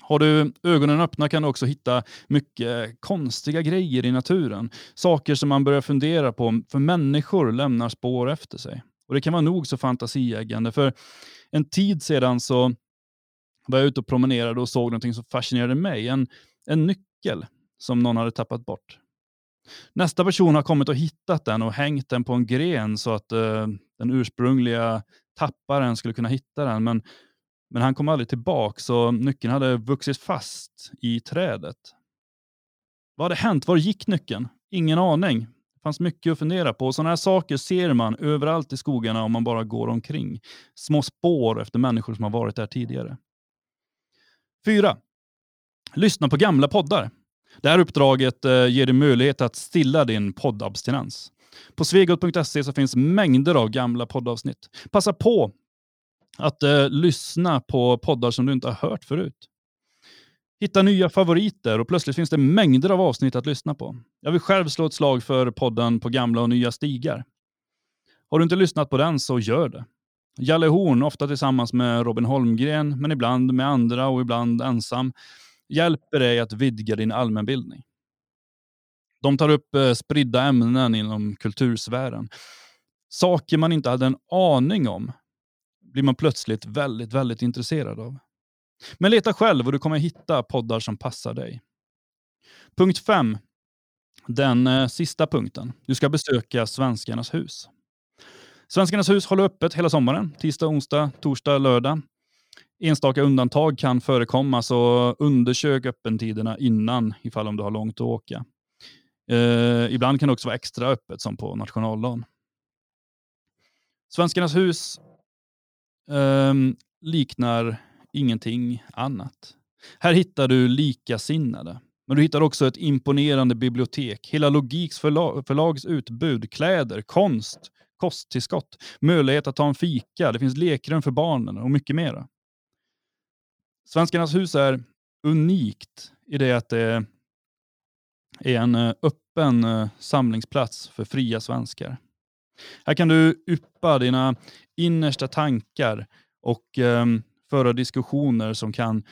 Har du ögonen öppna kan du också hitta mycket konstiga grejer i naturen. Saker som man börjar fundera på, för människor lämnar spår efter sig. Och Det kan vara nog så fantasieggande. För en tid sedan så var jag ute och promenerade och såg någonting som fascinerade mig. En, en nyckel som någon hade tappat bort. Nästa person har kommit och hittat den och hängt den på en gren så att eh, den ursprungliga tapparen skulle kunna hitta den. Men, men han kom aldrig tillbaka så nyckeln hade vuxit fast i trädet. Vad hade hänt? Var gick nyckeln? Ingen aning. Det fanns mycket att fundera på. Sådana här saker ser man överallt i skogarna om man bara går omkring. Små spår efter människor som har varit där tidigare. 4. Lyssna på gamla poddar. Det här uppdraget eh, ger dig möjlighet att stilla din poddabstinens. På svegot.se så finns mängder av gamla poddavsnitt. Passa på att eh, lyssna på poddar som du inte har hört förut. Hitta nya favoriter och plötsligt finns det mängder av avsnitt att lyssna på. Jag vill själv slå ett slag för podden På gamla och nya stigar. Har du inte lyssnat på den så gör det. Jalle Horn, ofta tillsammans med Robin Holmgren, men ibland med andra och ibland ensam, hjälper dig att vidga din allmänbildning. De tar upp eh, spridda ämnen inom kultursfären. Saker man inte hade en aning om blir man plötsligt väldigt, väldigt intresserad av. Men leta själv och du kommer hitta poddar som passar dig. Punkt 5. Den eh, sista punkten. Du ska besöka Svenskarnas hus. Svenskarnas hus håller öppet hela sommaren. Tisdag, onsdag, torsdag, lördag. Enstaka undantag kan förekomma, så undersök öppentiderna innan ifall om du har långt att åka. Eh, ibland kan det också vara extra öppet som på nationaldagen. Svenskarnas hus eh, liknar ingenting annat. Här hittar du likasinnade. Men du hittar också ett imponerande bibliotek, hela Logiks förlag, förlags utbud, kläder, konst, kosttillskott, möjlighet att ta en fika, det finns lekrum för barnen och mycket mera. Svenskarnas hus är unikt i det att det är en eh, öppen eh, samlingsplats för fria svenskar. Här kan du yppa dina innersta tankar och eh, föra diskussioner som kan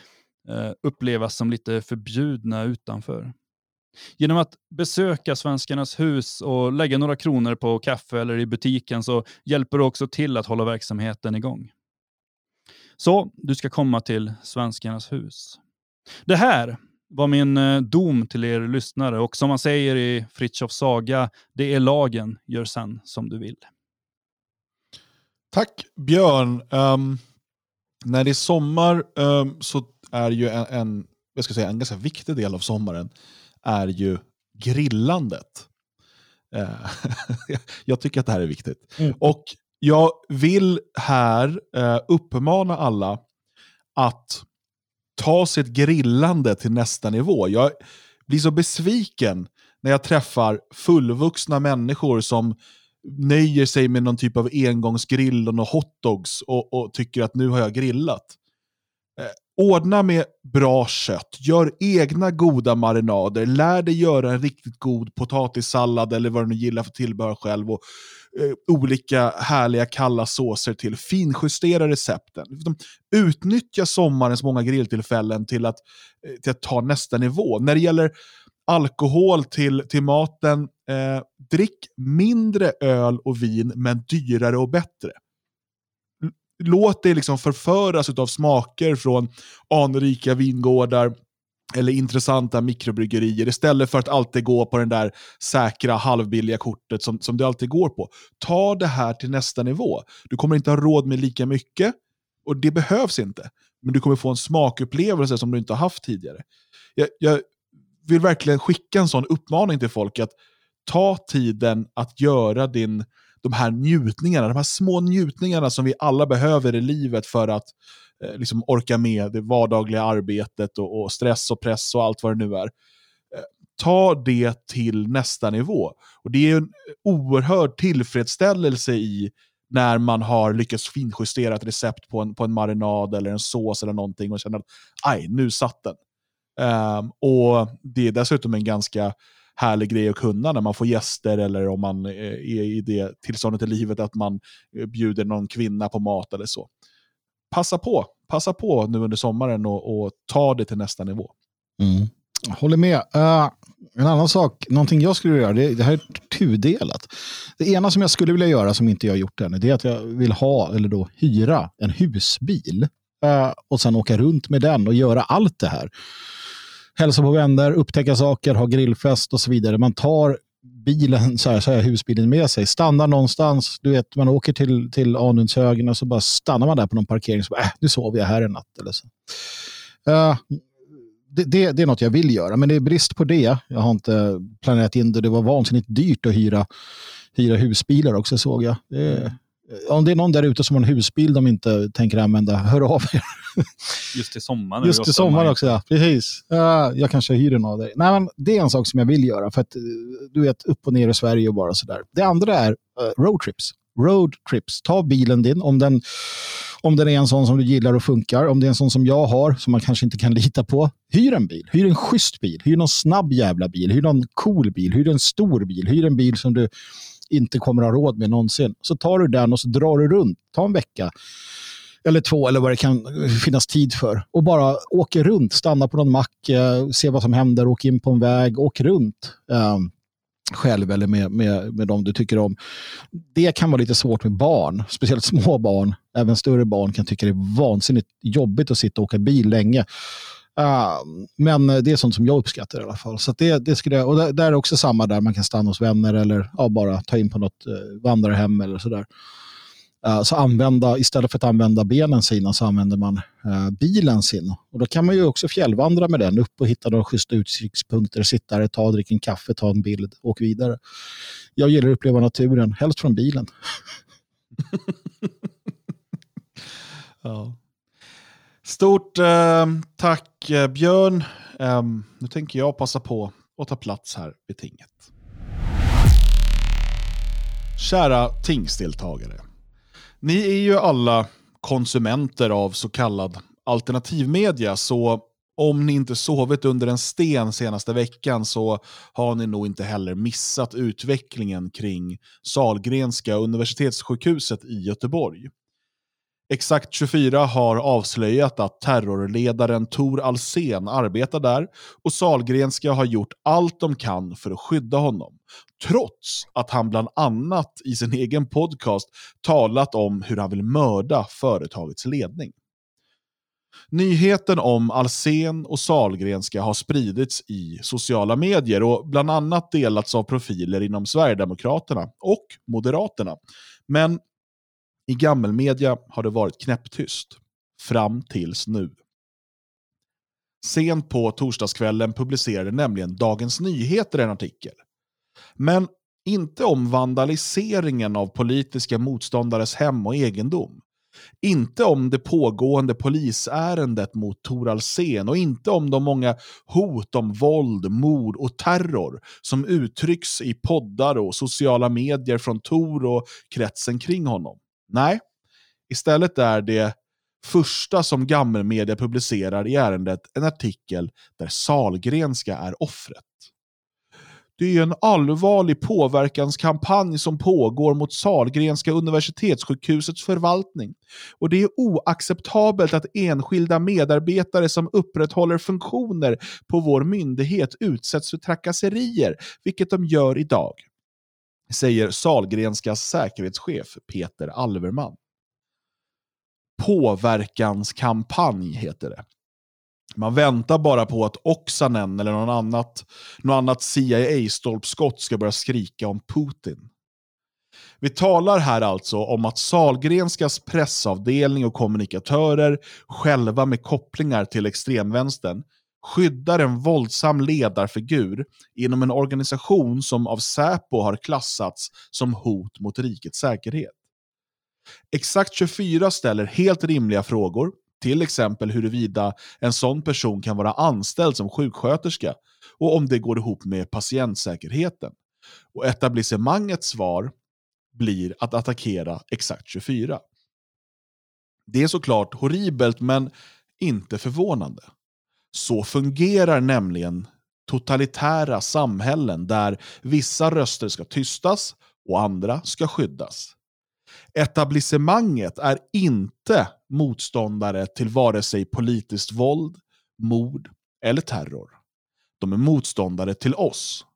eh, upplevas som lite förbjudna utanför. Genom att besöka Svenskarnas hus och lägga några kronor på kaffe eller i butiken så hjälper du också till att hålla verksamheten igång. Så du ska komma till Svenskarnas hus. Det här var min eh, dom till er lyssnare och som man säger i Fritjofs saga, det är lagen, gör sen som du vill. Tack Björn. Um, när det är sommar um, så är ju en, en, jag ska säga, en ganska viktig del av sommaren är ju grillandet. Uh, [LAUGHS] jag tycker att det här är viktigt. Mm. Och jag vill här eh, uppmana alla att ta sitt grillande till nästa nivå. Jag blir så besviken när jag träffar fullvuxna människor som nöjer sig med någon typ av engångsgrill och hotdogs och, och tycker att nu har jag grillat. Eh, ordna med bra kött, gör egna goda marinader, lär dig göra en riktigt god potatissallad eller vad du nu gillar för tillbehör själv. Och, Eh, olika härliga kalla såser till. Finjustera recepten. Liksom, utnyttja sommarens många grilltillfällen till att, eh, till att ta nästa nivå. När det gäller alkohol till, till maten. Eh, drick mindre öl och vin, men dyrare och bättre. Låt dig liksom förföras av smaker från anrika vingårdar eller intressanta mikrobryggerier istället för att alltid gå på den där säkra halvbilliga kortet som, som du alltid går på. Ta det här till nästa nivå. Du kommer inte ha råd med lika mycket och det behövs inte. Men du kommer få en smakupplevelse som du inte har haft tidigare. Jag, jag vill verkligen skicka en sån uppmaning till folk att ta tiden att göra din, de här njutningarna, de här små njutningarna som vi alla behöver i livet för att eh, Eh, liksom orka med det vardagliga arbetet och, och, stress och press och allt vad det nu är. Eh, ta det till nästa nivå. Och Det är en oerhörd tillfredsställelse i när man har lyckats finjustera ett recept på en, på en marinad eller en sås eller någonting och känner att aj, nu satt den. Um, och Det är dessutom en ganska härlig grej att kunna när man får gäster eller om man eh, är i det tillståndet i livet att man bjuder någon kvinna på mat eller så. Passa på, passa på nu under sommaren och, och ta det till nästa nivå. Mm. Håller med. Uh, en annan sak, någonting jag skulle vilja göra, det, det här är tudelat. Det ena som jag skulle vilja göra som inte jag har gjort ännu, det är att jag vill ha, eller då hyra, en husbil. Uh, och sen åka runt med den och göra allt det här hälsa på vänner, upptäcka saker, ha grillfest och så vidare. Man tar bilen, så här, så här, husbilen med sig, stannar någonstans, du vet, man åker till, till Anundshögen och så bara stannar man där på någon parkering så bara, äh, nu sover jag här en natt. Eller så. Uh, det, det, det, är något jag vill göra, men det är brist på det. Jag har inte planerat in det. Det var vansinnigt dyrt att hyra, hyra husbilar också såg jag. Det om det är någon där ute som har en husbil de inte tänker använda, hör av er. Just till sommaren. Just till sommaren också, ja. Precis. Ja, jag kanske hyr en av dig. Nej, men det är en sak som jag vill göra. För att du vet, upp och ner i Sverige och bara sådär. Det andra är uh, roadtrips. Roadtrips. Ta bilen din. Om den, om den är en sån som du gillar och funkar. Om det är en sån som jag har, som man kanske inte kan lita på. Hyr en bil. Hyr en schysst bil. Hyr någon snabb jävla bil. Hyr någon cool bil. Hyr en stor bil. Hyr en bil som du inte kommer ha råd med någonsin. Så tar du den och så drar du runt. Ta en vecka eller två eller vad det kan finnas tid för. Och bara åker runt, stannar på någon mack, eh, ser vad som händer, åker in på en väg, åker runt. Eh, själv eller med, med, med dem du tycker om. Det kan vara lite svårt med barn, speciellt små barn. Även större barn kan tycka det är vansinnigt jobbigt att sitta och åka bil länge. Uh, men det är sånt som jag uppskattar i alla fall. Så det, det skulle jag, och där, där är också samma där, man kan stanna hos vänner eller ja, bara ta in på något uh, vandrarhem eller sådär. Uh, så använda, istället för att använda benen sina så använder man eh, bilen sin. Och då kan man ju också fjällvandra med den, upp och hitta några schyssta utsiktspunkter, sitta där, ta, dricka en kaffe, ta en bild och vidare. Jag gillar att uppleva naturen, helst från bilen. [LAUGHS] ja. Stort eh, tack eh, Björn. Eh, nu tänker jag passa på att ta plats här vid tinget. Kära tingsdeltagare. Ni är ju alla konsumenter av så kallad alternativmedia, så om ni inte sovit under en sten senaste veckan så har ni nog inte heller missat utvecklingen kring Salgrenska universitetssjukhuset i Göteborg. Exakt 24 har avslöjat att terrorledaren Tor Alsen arbetar där och Salgrenska har gjort allt de kan för att skydda honom. Trots att han bland annat i sin egen podcast talat om hur han vill mörda företagets ledning. Nyheten om Alsen och Salgrenska har spridits i sociala medier och bland annat delats av profiler inom Sverigedemokraterna och Moderaterna. Men i gammelmedia har det varit knäpptyst. Fram tills nu. Sent på torsdagskvällen publicerade nämligen Dagens Nyheter en artikel. Men inte om vandaliseringen av politiska motståndares hem och egendom. Inte om det pågående polisärendet mot Tor Alsen och inte om de många hot om våld, mord och terror som uttrycks i poddar och sociala medier från Tor och kretsen kring honom. Nej, istället är det första som gammelmedia publicerar i ärendet en artikel där Salgrenska är offret. Det är en allvarlig påverkanskampanj som pågår mot Salgrenska universitetssjukhusets förvaltning. Och det är oacceptabelt att enskilda medarbetare som upprätthåller funktioner på vår myndighet utsätts för trakasserier, vilket de gör idag säger Salgrenskas säkerhetschef Peter Alverman. Påverkanskampanj heter det. Man väntar bara på att Oksanen eller någon annat, något annat CIA-stolpskott ska börja skrika om Putin. Vi talar här alltså om att Salgrenskas pressavdelning och kommunikatörer, själva med kopplingar till extremvänstern, skyddar en våldsam ledarfigur inom en organisation som av Säpo har klassats som hot mot rikets säkerhet. Exakt 24 ställer helt rimliga frågor, till exempel huruvida en sån person kan vara anställd som sjuksköterska och om det går ihop med patientsäkerheten. Och etablissemangets svar blir att attackera Exakt 24. Det är såklart horribelt men inte förvånande. Så fungerar nämligen totalitära samhällen där vissa röster ska tystas och andra ska skyddas. Etablissemanget är inte motståndare till vare sig politiskt våld, mord eller terror. De är motståndare till oss.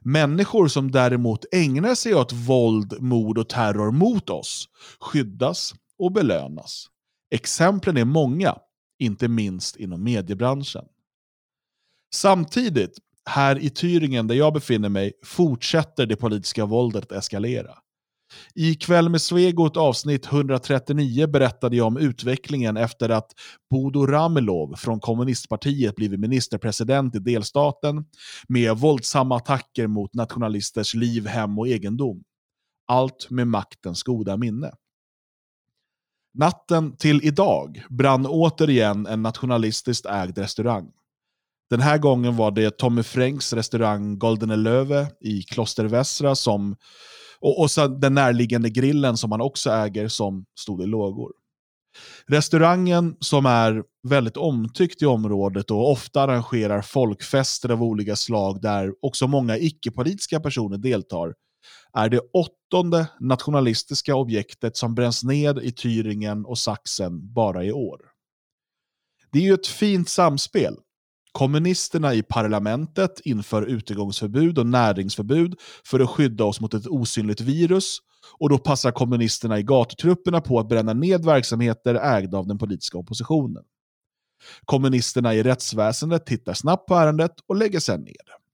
Människor som däremot ägnar sig åt våld, mord och terror mot oss skyddas och belönas. Exemplen är många, inte minst inom mediebranschen. Samtidigt, här i Tyringen där jag befinner mig, fortsätter det politiska våldet att eskalera. I Kväll med Svegot avsnitt 139 berättade jag om utvecklingen efter att Bodo Ramelov från kommunistpartiet blivit ministerpresident i delstaten med våldsamma attacker mot nationalisters liv, hem och egendom. Allt med maktens goda minne. Natten till idag brann återigen en nationalistiskt ägd restaurang. Den här gången var det Tommy Fränks restaurang Goldene Löve i Kloster Västra som, och, och så den närliggande grillen som han också äger som stod i lågor. Restaurangen som är väldigt omtyckt i området och ofta arrangerar folkfester av olika slag där också många icke-politiska personer deltar är det åttonde nationalistiska objektet som bränns ned i Thüringen och Sachsen bara i år. Det är ju ett fint samspel. Kommunisterna i parlamentet inför utegångsförbud och näringsförbud för att skydda oss mot ett osynligt virus och då passar kommunisterna i gatutrupperna på att bränna ned verksamheter ägda av den politiska oppositionen. Kommunisterna i rättsväsendet tittar snabbt på ärendet och lägger sedan ner det.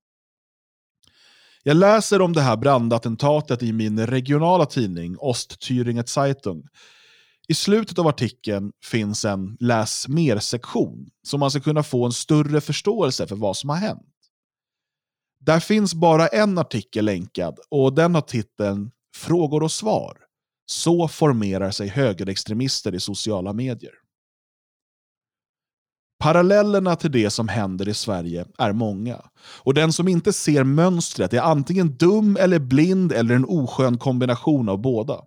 Jag läser om det här brandattentatet i min regionala tidning Ostthüringer Zeitung. I slutet av artikeln finns en läs mer-sektion, så man ska kunna få en större förståelse för vad som har hänt. Där finns bara en artikel länkad och den har titeln Frågor och svar. Så formerar sig högerextremister i sociala medier. Parallellerna till det som händer i Sverige är många. Och den som inte ser mönstret är antingen dum eller blind eller en oskön kombination av båda.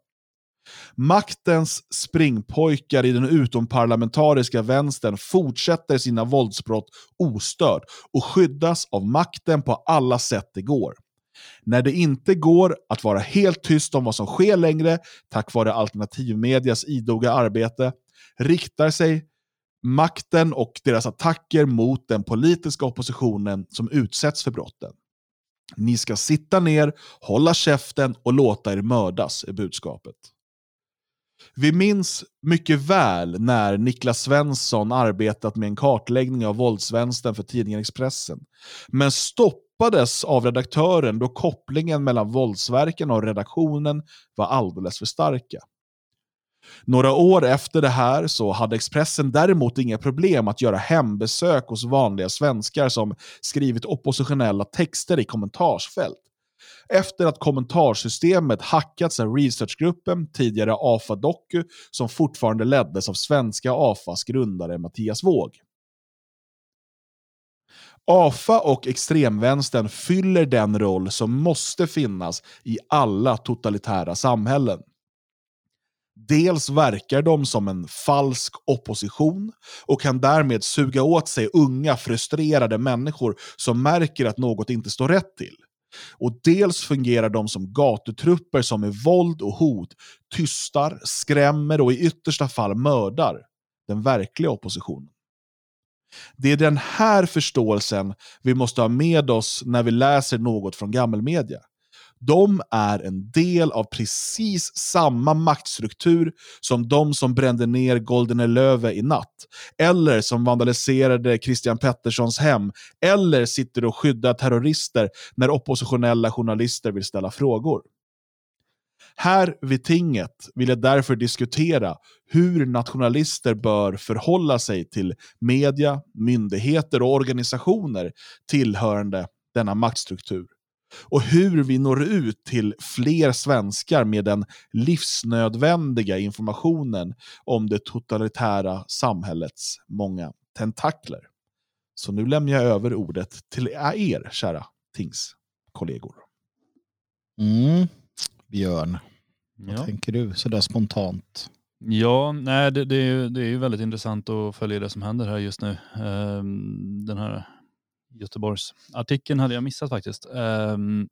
Maktens springpojkar i den utomparlamentariska vänstern fortsätter sina våldsbrott ostört och skyddas av makten på alla sätt det går. När det inte går att vara helt tyst om vad som sker längre, tack vare alternativmedias idoga arbete, riktar sig makten och deras attacker mot den politiska oppositionen som utsätts för brotten. Ni ska sitta ner, hålla käften och låta er mördas, är budskapet. Vi minns mycket väl när Niklas Svensson arbetat med en kartläggning av våldsvänstern för tidningen Expressen, men stoppades av redaktören då kopplingen mellan våldsverken och redaktionen var alldeles för starka. Några år efter det här så hade Expressen däremot inga problem att göra hembesök hos vanliga svenskar som skrivit oppositionella texter i kommentarsfält. Efter att kommentarsystemet hackats av researchgruppen, tidigare AFA Doku, som fortfarande leddes av svenska AFAs grundare Mattias Våg. AFA och extremvänstern fyller den roll som måste finnas i alla totalitära samhällen. Dels verkar de som en falsk opposition och kan därmed suga åt sig unga frustrerade människor som märker att något inte står rätt till. Och dels fungerar de som gatutrupper som med våld och hot tystar, skrämmer och i yttersta fall mördar den verkliga oppositionen. Det är den här förståelsen vi måste ha med oss när vi läser något från gammelmedia. De är en del av precis samma maktstruktur som de som brände ner Golden Löve i natt, eller som vandaliserade Christian Petterssons hem, eller sitter och skyddar terrorister när oppositionella journalister vill ställa frågor. Här vid tinget vill jag därför diskutera hur nationalister bör förhålla sig till media, myndigheter och organisationer tillhörande denna maktstruktur och hur vi når ut till fler svenskar med den livsnödvändiga informationen om det totalitära samhällets många tentakler. Så nu lämnar jag över ordet till er, kära tingskollegor. Mm. Björn, vad Ja. tänker du sådär spontant? Ja, nej, det, det, är ju, det är ju väldigt intressant att följa det som händer här just nu. Ehm, den här Göteborgsartikeln hade jag missat faktiskt. Ehm,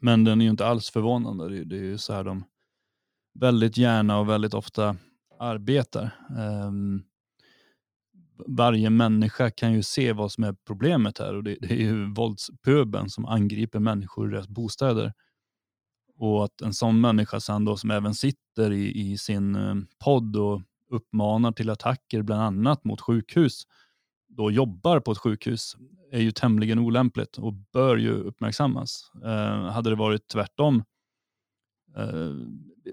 men den är ju inte alls förvånande. Det, är- det är ju så här de väldigt gärna och väldigt ofta arbetar. Ehm, varje människa kan ju se vad som är problemet här och det, det är ju våldspöben som angriper människor i deras bostäder. Och att en sån människa sen då som även sitter i, i sin eh, podd och uppmanar till attacker bland annat mot sjukhus, då jobbar på ett sjukhus, är ju tämligen olämpligt och bör ju uppmärksammas. Eh, hade det varit tvärtom, eh,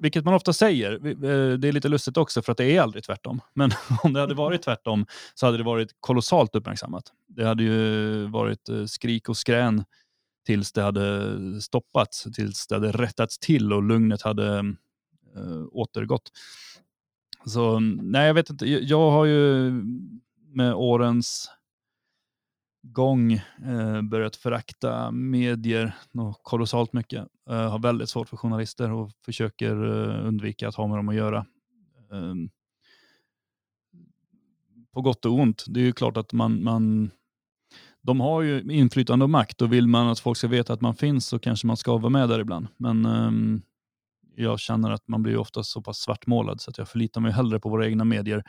vilket man ofta säger. Eh, det är lite lustigt också för att det är aldrig tvärtom. [LAUGHS] Men om det hade varit tvärtom så hade det varit kolossalt uppmärksammat. Det hade ju varit eh, skrik och skrän tills det hade stoppats, tills det hade rättats till och lugnet hade eh, återgått. Så nej, jag vet inte. Jag har ju med årens gång eh, börjat förakta medier och kolossalt mycket. Eh, har väldigt svårt för journalister och försöker eh, undvika att ha med dem att göra. Ehm, på gott och ont. Det är ju klart att man, man de har ju inflytande och makt och vill man att folk ska veta att man finns så kanske man ska vara med där ibland. Men um, jag känner att man blir ofta så pass svartmålad så att jag förlitar mig hellre på våra egna medier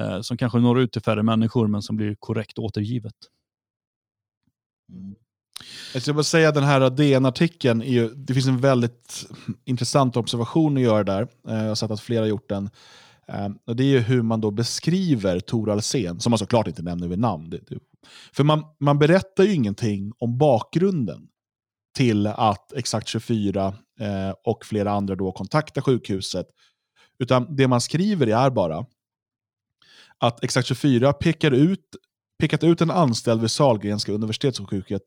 uh, som kanske når ut till färre människor men som blir korrekt återgivet. Mm. mm. Jag ska bara säga att den här DN-artikeln, det finns en väldigt intressant observation att göra där. Eh, jag har sett att flera har gjort den. Eh, och det är hur man då beskriver Tor Alsen, som man såklart inte nämner vid namn. För man, man berättar ju ingenting om bakgrunden till att Exakt 24 eh, och flera andra då kontaktar sjukhuset. Utan det man skriver är bara att Exakt 24 pekar ut, pekat ut en anställd vid Sahlgrenska universitetssjukhuset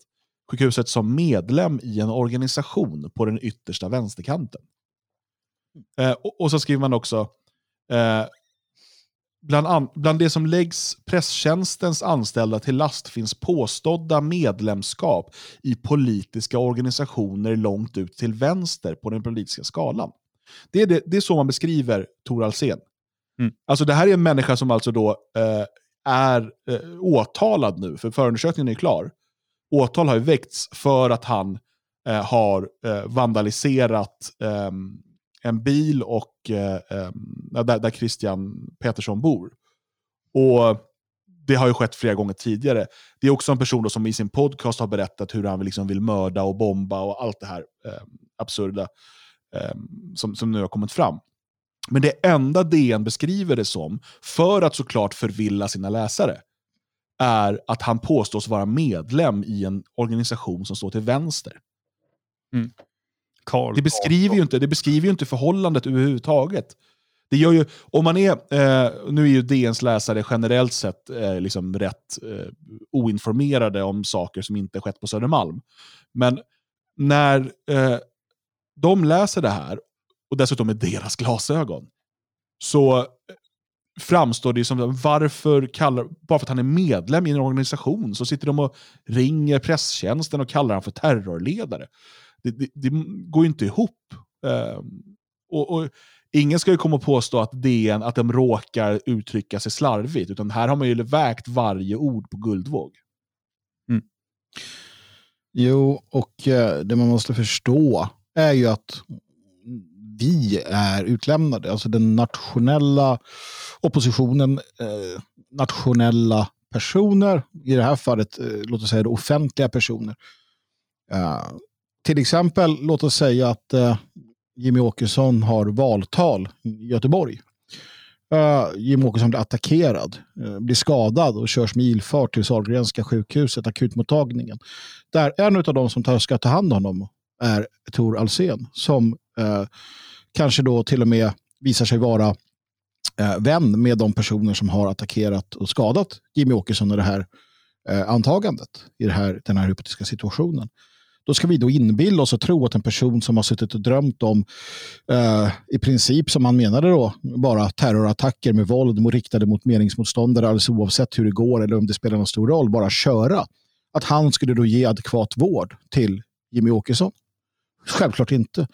sjukhuset som medlem i en organisation på den yttersta vänsterkanten. Eh, och, och, så skriver man också, eh, bland, an, bland det som läggs presstjänstens anställda till last finns påstådda medlemskap i politiska organisationer långt ut till vänster på den politiska skalan. Det är, det, det är så man beskriver Tor Alsen. Mm. Alltså det här är en människa som alltså då eh, är eh, åtalad nu, för förundersökningen är klar. Åtal har ju väckts för att han eh, har eh, vandaliserat ehm, en bil och, eh, ehm, där, där Christian Petersson bor. Och det har ju skett flera gånger tidigare. Det är också en person som i sin podcast har berättat hur han liksom vill mörda och bomba och allt det här eh, absurda eh, som, som nu har kommit fram. Men det enda DN beskriver det som, för att såklart förvilla sina läsare, är att han påstås vara medlem i en organisation som står till vänster. Mm. Det, beskriver ju inte, det beskriver ju inte förhållandet överhuvudtaget. Det gör ju, om man är, eh, nu är ju DNs läsare generellt sett eh, liksom rätt eh, oinformerade om saker som inte skett på Södermalm. Men när eh, de läser det här, och dessutom med deras glasögon, så eh, framstår det som, varför kallar, bara för att han är medlem i en organisation så sitter de och ringer presstjänsten och kallar honom för terrorledare det, det, det går ju inte ihop. Uh, och, och, Ingen ska ju komma och påstå att DN att de råkar uttrycka sig slarvigt, utan här har man ju vägt varje ord på guldvåg. Mm. Jo, och eh, det man måste förstå är ju att vi är utlämnade. Alltså den nationella oppositionen, eh, nationella personer, i det här fallet, eh, låt oss säga det, offentliga personer, eh, till exempel, låt oss säga att eh, Jimmy Åkesson har valtal i Göteborg. Uh, Jimmy Åkesson blir attackerad, uh, blir skadad och körs med ilfart till Sahlgrenska sjukhuset, akutmottagningen. Där en av de som tar, ska ta hand om honom är Tor Alsen som uh, kanske då till och med visar sig vara eh, vän med de personer som har attackerat och skadat Jimmy Åkesson i det här eh, antagandet, i det här, den här hypotetiska situationen. Då ska vi då inbilla oss och tro att en person som har suttit och drömt om eh, i princip som han menade då bara terrorattacker med våld riktade mot meningsmotståndare alldeles oavsett hur det går eller om det spelar någon stor roll, bara köra. Att han skulle då ge adekvat vård till Jimmy Åkesson. Självklart inte.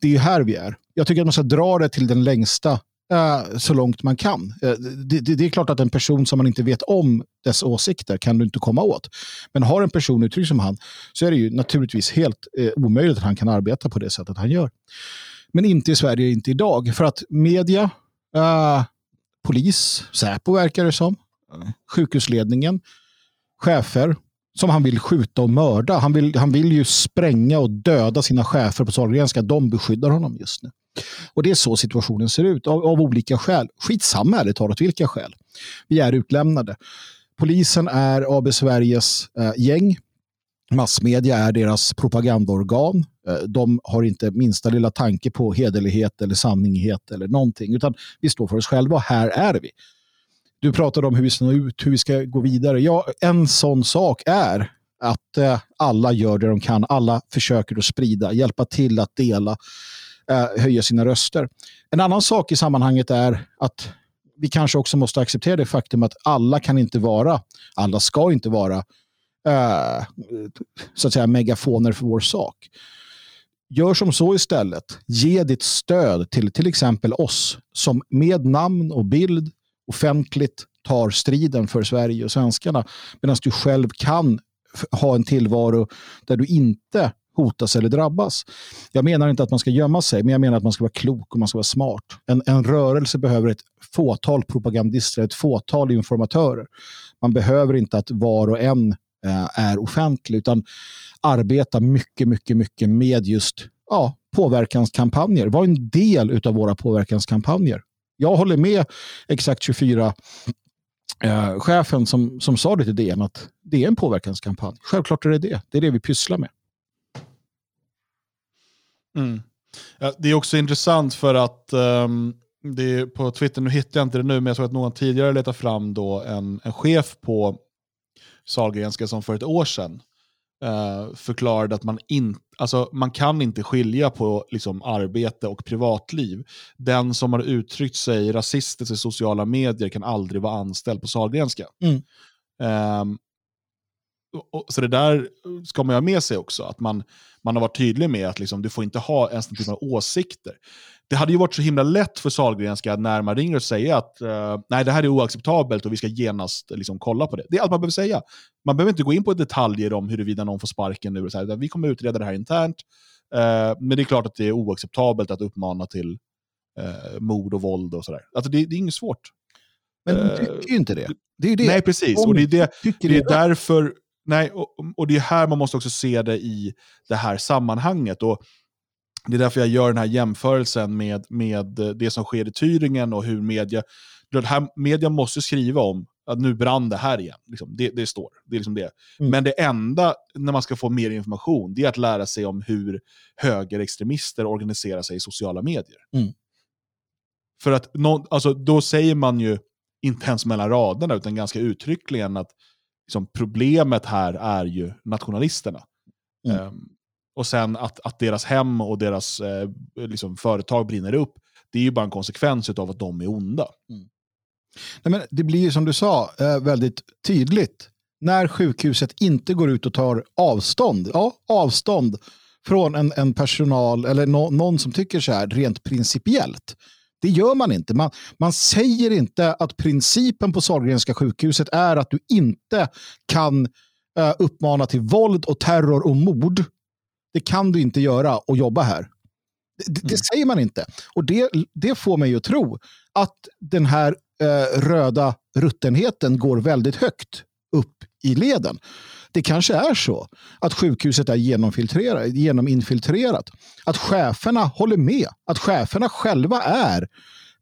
Det är ju här vi är. Jag tycker att man ska dra det till den längsta Uh, så långt man kan. Uh, det, det, det, är klart att en person som man inte vet om dess åsikter kan du inte komma åt. Men har en person uttryckt som han så är det ju naturligtvis helt uh, omöjligt att han kan arbeta på det sättet han gör. Men inte i Sverige, inte idag. För att media, polis, Säpo verkar det som, sjukhusledningen, chefer som han vill skjuta och mörda. Han vill, han vill ju spränga och döda sina chefer på Sahlgrenska. De beskyddar honom just nu. Och det är så situationen ser ut av, av olika skäl. Skitsamma ärligt talat vilka skäl. Vi är utlämnade. Polisen är AB Sveriges eh, gäng. Massmedia är deras propagandaorgan. Eh, de har inte minsta lilla tanke på hederlighet eller sanninghet eller någonting, utan vi står för oss själva och här är vi. Du pratade om hur vi ska nå ut, hur vi ska gå vidare. Ja, en sån sak är att eh, alla gör det de kan. Alla försöker att sprida, hjälpa till att dela, eh, höja sina röster. En annan sak i sammanhanget är att vi kanske också måste acceptera det faktum att alla kan inte vara, alla ska inte vara eh, så att säga megafoner för vår sak. Gör som så istället. Ge ditt stöd till till exempel oss som med namn och bild offentligt tar striden för Sverige och svenskarna medan du själv kan ha en tillvaro där du inte hotas eller drabbas. Jag menar inte att man ska gömma sig, men jag menar att man ska vara klok och man ska vara smart. En, en rörelse behöver ett fåtal propagandister, ett fåtal informatörer. Man behöver inte att var och en eh, är offentlig, utan arbeta mycket, mycket, mycket med just ja, påverkanskampanjer. Var en del av våra påverkanskampanjer. Jag håller med Exakt 24 eh, chefen som, som sa det till DN att det är en påverkanskampanj. Självklart är det det. Det är det vi pysslar med. Mm. Ja, det är också intressant för att um, det är på Twitter, nu hittar jag inte det nu, men jag såg att någon tidigare letade fram då en, en chef på Sahlgrenska som för ett år sedan uh, förklarade att man, in, alltså, man kan inte skilja på liksom, arbete och privatliv. Den som har uttryckt sig rasistiskt i sociala medier kan aldrig vara anställd på Sahlgrenska. Mm. Och, så det där ska man ha med sig också, att man, man har varit tydlig med att liksom, du får inte ha ens den typen av åsikter. Det hade ju varit så himla lätt för Sahlgrenska när man ringer och säger att uh, nej, det här är oacceptabelt och vi ska genast liksom, kolla på det. Det är allt man behöver säga. Man behöver inte gå in på detaljer om huruvida någon får sparken nu. Och så här, vi kommer utreda det här internt. Uh, men det är klart att det är oacceptabelt att uppmana till uh, mord och våld och sådär. Alltså, det, det är inget svårt. Men de tycker ju inte det. det, är det. Nej, precis. och det är, det, det är därför Nej, och, och det är här man måste också se det i det här sammanhanget. Och det är därför jag gör den här jämförelsen med, med det som sker i Thüringen och hur media, här, media måste skriva om att nu brann det här igen. Liksom, det, det står. Det är liksom det. Mm. Men det enda, när man ska få mer information, det är att lära sig om hur högerextremister organiserar sig i sociala medier. Mm. För att no, alltså, då säger man ju, inte ens mellan raderna, utan ganska uttryckligen att liksom, problemet här är ju nationalisterna. Mm. Um, och sen att, att deras hem och deras eh, liksom, företag brinner upp, det är ju bara en konsekvens av att de är onda. Mm. Nej, men det blir ju som du sa eh, väldigt tydligt när sjukhuset inte går ut och tar avstånd, ja, avstånd från en, en personal eller no, någon som tycker så här rent principiellt. Det gör man inte. Man, man säger inte att principen på Sahlgrenska sjukhuset är att du inte kan uh, uppmana till våld och terror och mord. Det kan du inte göra och jobba här. Det, det mm. säger man inte. Och det, det får mig att tro att den här uh, röda ruttenheten går väldigt högt upp i leden. Det kanske är så att sjukhuset är genominfiltrerat. Att cheferna håller med. Att cheferna själva är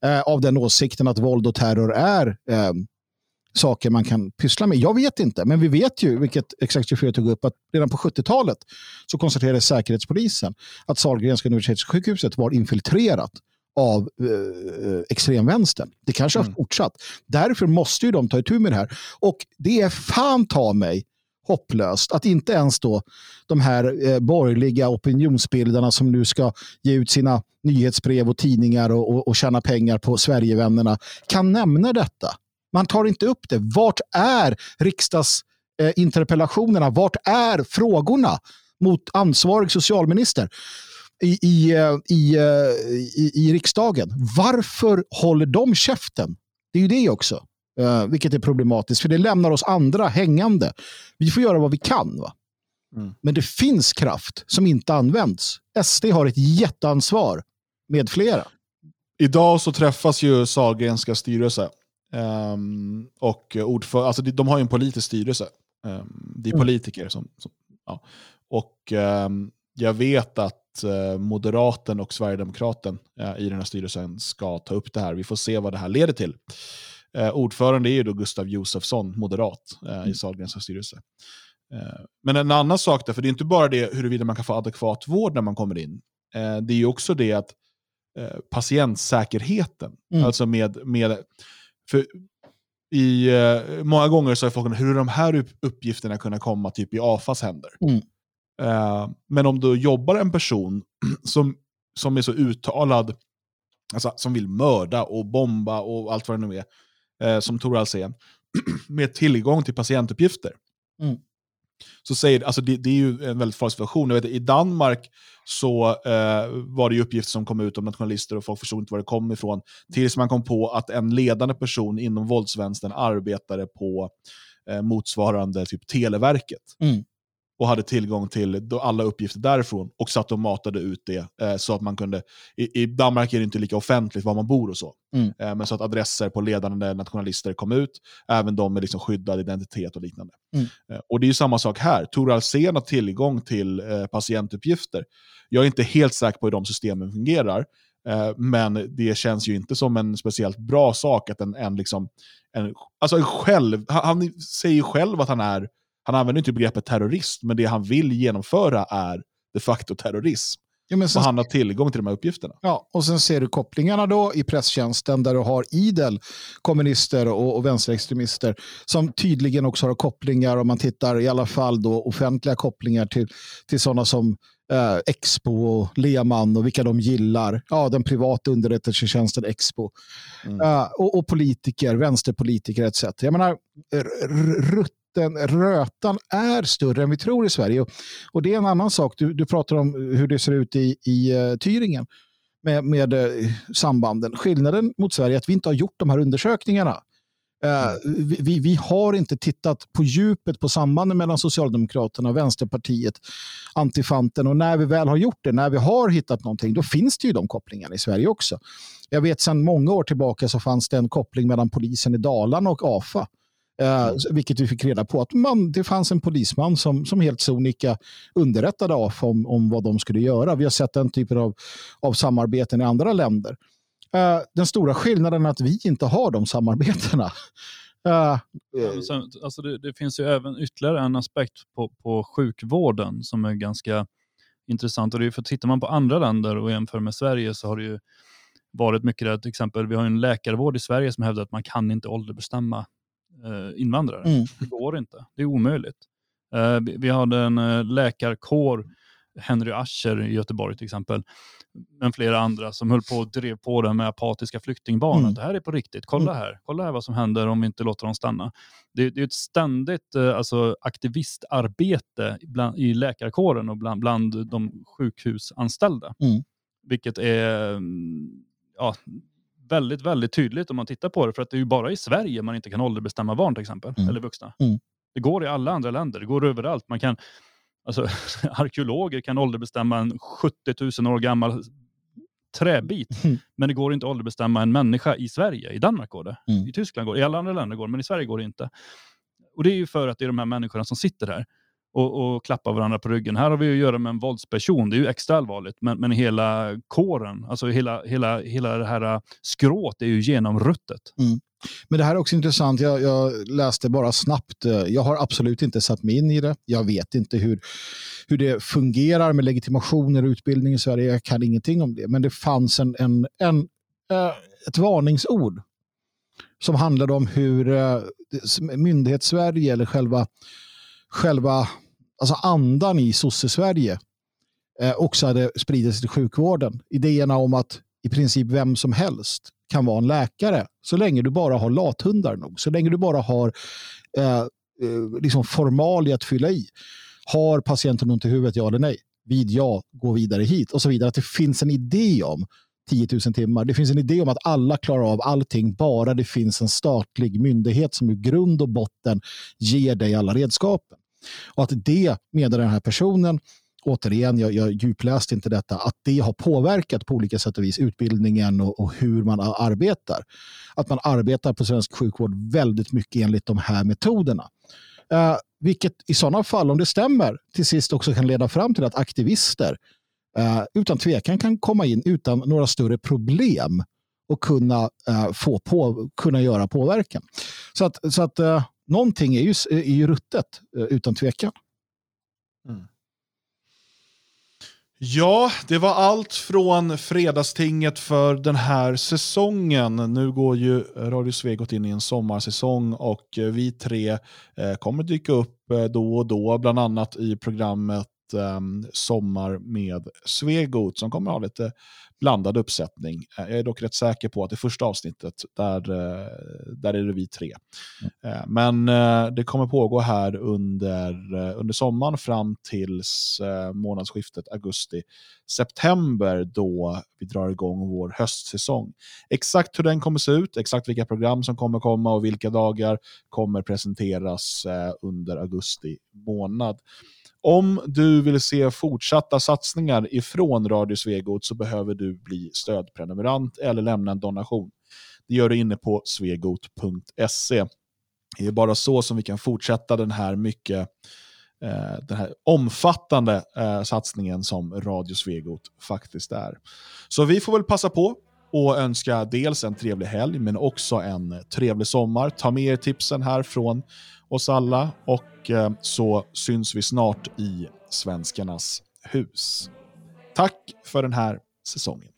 eh, av den åsikten att våld och terror är eh, saker man kan pyssla med. Jag vet inte, men vi vet ju, vilket Exakt 24 tog upp, att redan på 70-talet så konstaterade Säkerhetspolisen att Sahlgrenska universitetssjukhuset var infiltrerat av eh, extremvänstern. Det kanske har mm. fortsatt. Därför måste ju de ta itu med det här. Och det är fan ta mig hopplöst att inte ens då de här eh, borgerliga opinionsbildarna som nu ska ge ut sina nyhetsbrev och tidningar och, och, och tjäna pengar på Sverigevännerna kan nämna detta. Man tar inte upp det. Vart är riksdagsinterpellationerna? Eh, Vart är frågorna mot ansvarig socialminister? I, i, eh, i, eh, i, i riksdagen. Varför håller de käften? Det är ju det också. Uh, vilket är problematiskt, för det lämnar oss andra hängande. Vi får göra vad vi kan. Va? Mm. Men det finns kraft som inte används. SD har ett jätteansvar med flera. Idag så träffas ju Sahlgrenska styrelse. Um, och ordför, alltså de har ju en politisk styrelse. Um, det är mm. politiker som... som ja. Och um, jag vet att uh, Moderaten och Sverigedemokraten uh, i den här styrelsen ska ta upp det här. Vi får se vad det här leder till. Eh, ordförande är ju då Gustav Josefsson, moderat, eh, i mm. Sahlgrens styrelse. Men en annan sak, där, för det är inte bara det huruvida man kan få adekvat vård när man kommer in. Det är ju också det att patientsäkerheten, Mm. alltså med, med för i, eh, många gånger så har folk hur de här upp- uppgifterna kunna komma typ i AFAs händer? Mm. Eh, men om du jobbar en person [CLEARS THROAT] som, som är så uttalad, alltså, som vill mörda och bomba och allt vad det nu är, eh, som Tor Alsén, [CLEARS THROAT] med tillgång till patientuppgifter. Mm. Så säger, alltså det, det är ju en väldigt farlig situation. Jag vet, I Danmark så eh, var det ju uppgifter som kom ut om nationalister och folk förstod inte var det kom ifrån. Tills man kom på att en ledande person inom våldsvänstern arbetade på eh, motsvarande typ Televerket. Mm. Och hade tillgång till alla uppgifter därifrån och satt och matade ut det. Eh, så att man kunde, i, I Danmark är det inte lika offentligt var man bor och så. Mm. Eh, men så att adresser på ledande nationalister kom ut, även de med liksom skyddad identitet och liknande. Mm. Eh, och det är ju samma sak här. Tor Alsén har tillgång till eh, patientuppgifter. Jag är inte helt säker på hur de systemen fungerar, eh, men det känns ju inte som en speciellt bra sak att en, en, liksom, en, alltså en själv, han, han säger ju själv att han är, han använder inte begreppet terrorist, men det han vill genomföra är de facto terrorism. Ja, men Och sen, han har tillgång till de här uppgifterna. ja, och sen ser du kopplingarna då i presstjänsten där du har idel kommunister och, och vänsterextremister som tydligen också har kopplingar om man tittar i alla fall då offentliga kopplingar till, till sådana som eh, Expo och Lehmann och vilka de gillar. Ja, den privata underrättelsetjänsten Expo. Mm. Eh, och, och politiker, vänsterpolitiker etc. Jag menar, r- den rötan är större än vi tror i Sverige. Och, och det är en annan sak. Du, du pratar om hur det ser ut i, i uh, Thüringen med, med uh, sambanden. Skillnaden mot Sverige är att vi inte har gjort de här undersökningarna. Uh, vi, vi, vi har inte tittat på djupet på sambanden mellan Socialdemokraterna, Vänsterpartiet, Antifanten och när vi väl har gjort det, när vi har hittat någonting, då finns det ju de kopplingarna i Sverige också. Jag vet sedan många år tillbaka så fanns det en koppling mellan polisen i Dalarna och AFA. Eh, vilket vi fick reda på att man, det fanns en polisman som, som helt sonika underrättade AFA om, om vad de skulle göra. Vi har sett den typen av, av samarbeten i andra länder. Eh, den stora skillnaden är att vi inte har de samarbetena. [LAUGHS] Eh, Ja, sen, alltså det, det finns ju även ytterligare en aspekt på, på sjukvården som är ganska intressant. Och det är för tittar man på andra länder och jämför med Sverige så har det ju varit mycket det. Till exempel, vi har en läkarvård i Sverige som hävdar att man kan inte ålderbestämma invandrare. Mm. Det går inte. Det är omöjligt. Eh, vi, hade en eh, läkarkår, Henry Ascher i Göteborg till exempel, men flera andra som höll på och drev på det med apatiska flyktingbarn. Mm. Det här är på riktigt. Kolla här. Kolla här vad som händer om vi inte låter dem stanna. Det, det är ett ständigt eh, alltså, aktivistarbete bland, i läkarkåren och bland, bland de sjukhusanställda. Mm. Vilket är mm, ja, väldigt, väldigt tydligt om man tittar på det. För att det är ju bara i Sverige man inte kan ålderbestämma barn till exempel, Mm. eller vuxna. Mm. Det går i alla andra länder, det går överallt. Man kan, alltså, [LAUGHS] arkeologer kan ålderbestämma en 70 000 år gammal träbit, Mm. men det går inte att ålderbestämma en människa i Sverige. I Danmark går det, Mm. i Tyskland går det, i alla andra länder går det, men i Sverige går det inte. Och det är ju för att det är de här människorna som sitter här och, och klappar varandra på ryggen. Här har vi att göra med en våldsperson, det är ju extra allvarligt, men, men hela kåren, alltså hela, hela, hela det här äh, skrået är ju genomruttet. Mm. Men det här är också intressant. Jag, jag läste bara snabbt. Jag har absolut inte satt mig in i det. Jag vet inte hur, hur det fungerar med legitimationer och utbildning i Sverige. Jag kan ingenting om det. Men det fanns en, en, en, äh, ett varningsord som handlade om hur eh, myndighets-Sverige eller själva, själva alltså andan i sosse-Sverige eh, också hade spridit sig till sjukvården. Idéerna om att i princip vem som helst kan vara en läkare så länge du bara har lathundar nog. Så länge du bara har eh, eh, liksom formalia att fylla i. Har patienten ont i huvudet, ja eller nej? Vid ja, gå vidare hit och så vidare. Att det finns en idé om 10 000 timmar. Det finns en idé om att alla klarar av allting bara det finns en statlig myndighet som i grund och botten ger dig alla redskapen. Och att det, menar den här personen, återigen, jag, jag djupläste inte detta, att det har påverkat på olika sätt och vis utbildningen och, och hur man arbetar. Att man arbetar på svensk sjukvård väldigt mycket enligt de här metoderna. Eh, vilket i sådana fall, om det stämmer, till sist också kan leda fram till att aktivister eh, utan tvekan kan komma in utan några större problem och kunna, eh, få på, kunna göra påverkan. Så att, så att eh, någonting är ju, är ju ruttet, eh, utan tvekan. Mm. Ja, det var allt från Fredagstinget för den här säsongen. Nu går ju Radio Svegot in i en sommarsäsong och eh, vi tre eh, kommer dyka upp då och då, bland annat i programmet um, Sommar med Svegot som kommer ha lite blandad uppsättning. Jag är dock rätt säker på att det första avsnittet, där, där är det vi tre. Mm. Men det kommer pågå här under, under sommaren fram tills månadsskiftet augusti-september då vi drar igång vår höstsäsong. Exakt hur den kommer se ut, exakt vilka program som kommer komma och vilka dagar kommer presenteras under augusti månad. Om du vill se fortsatta satsningar ifrån Radio Svegot så behöver du bli stödprenumerant eller lämna en donation. Det gör du inne på svegot.se. Det är bara så som vi kan fortsätta den här mycket eh, den här omfattande eh, satsningen som Radio Svegot faktiskt är. Så vi får väl passa på och önska dels en trevlig helg men också en trevlig sommar. Ta med er tipsen här från oss alla och eh, så syns vi snart i Svenskarnas hus. Tack för den här säsongen.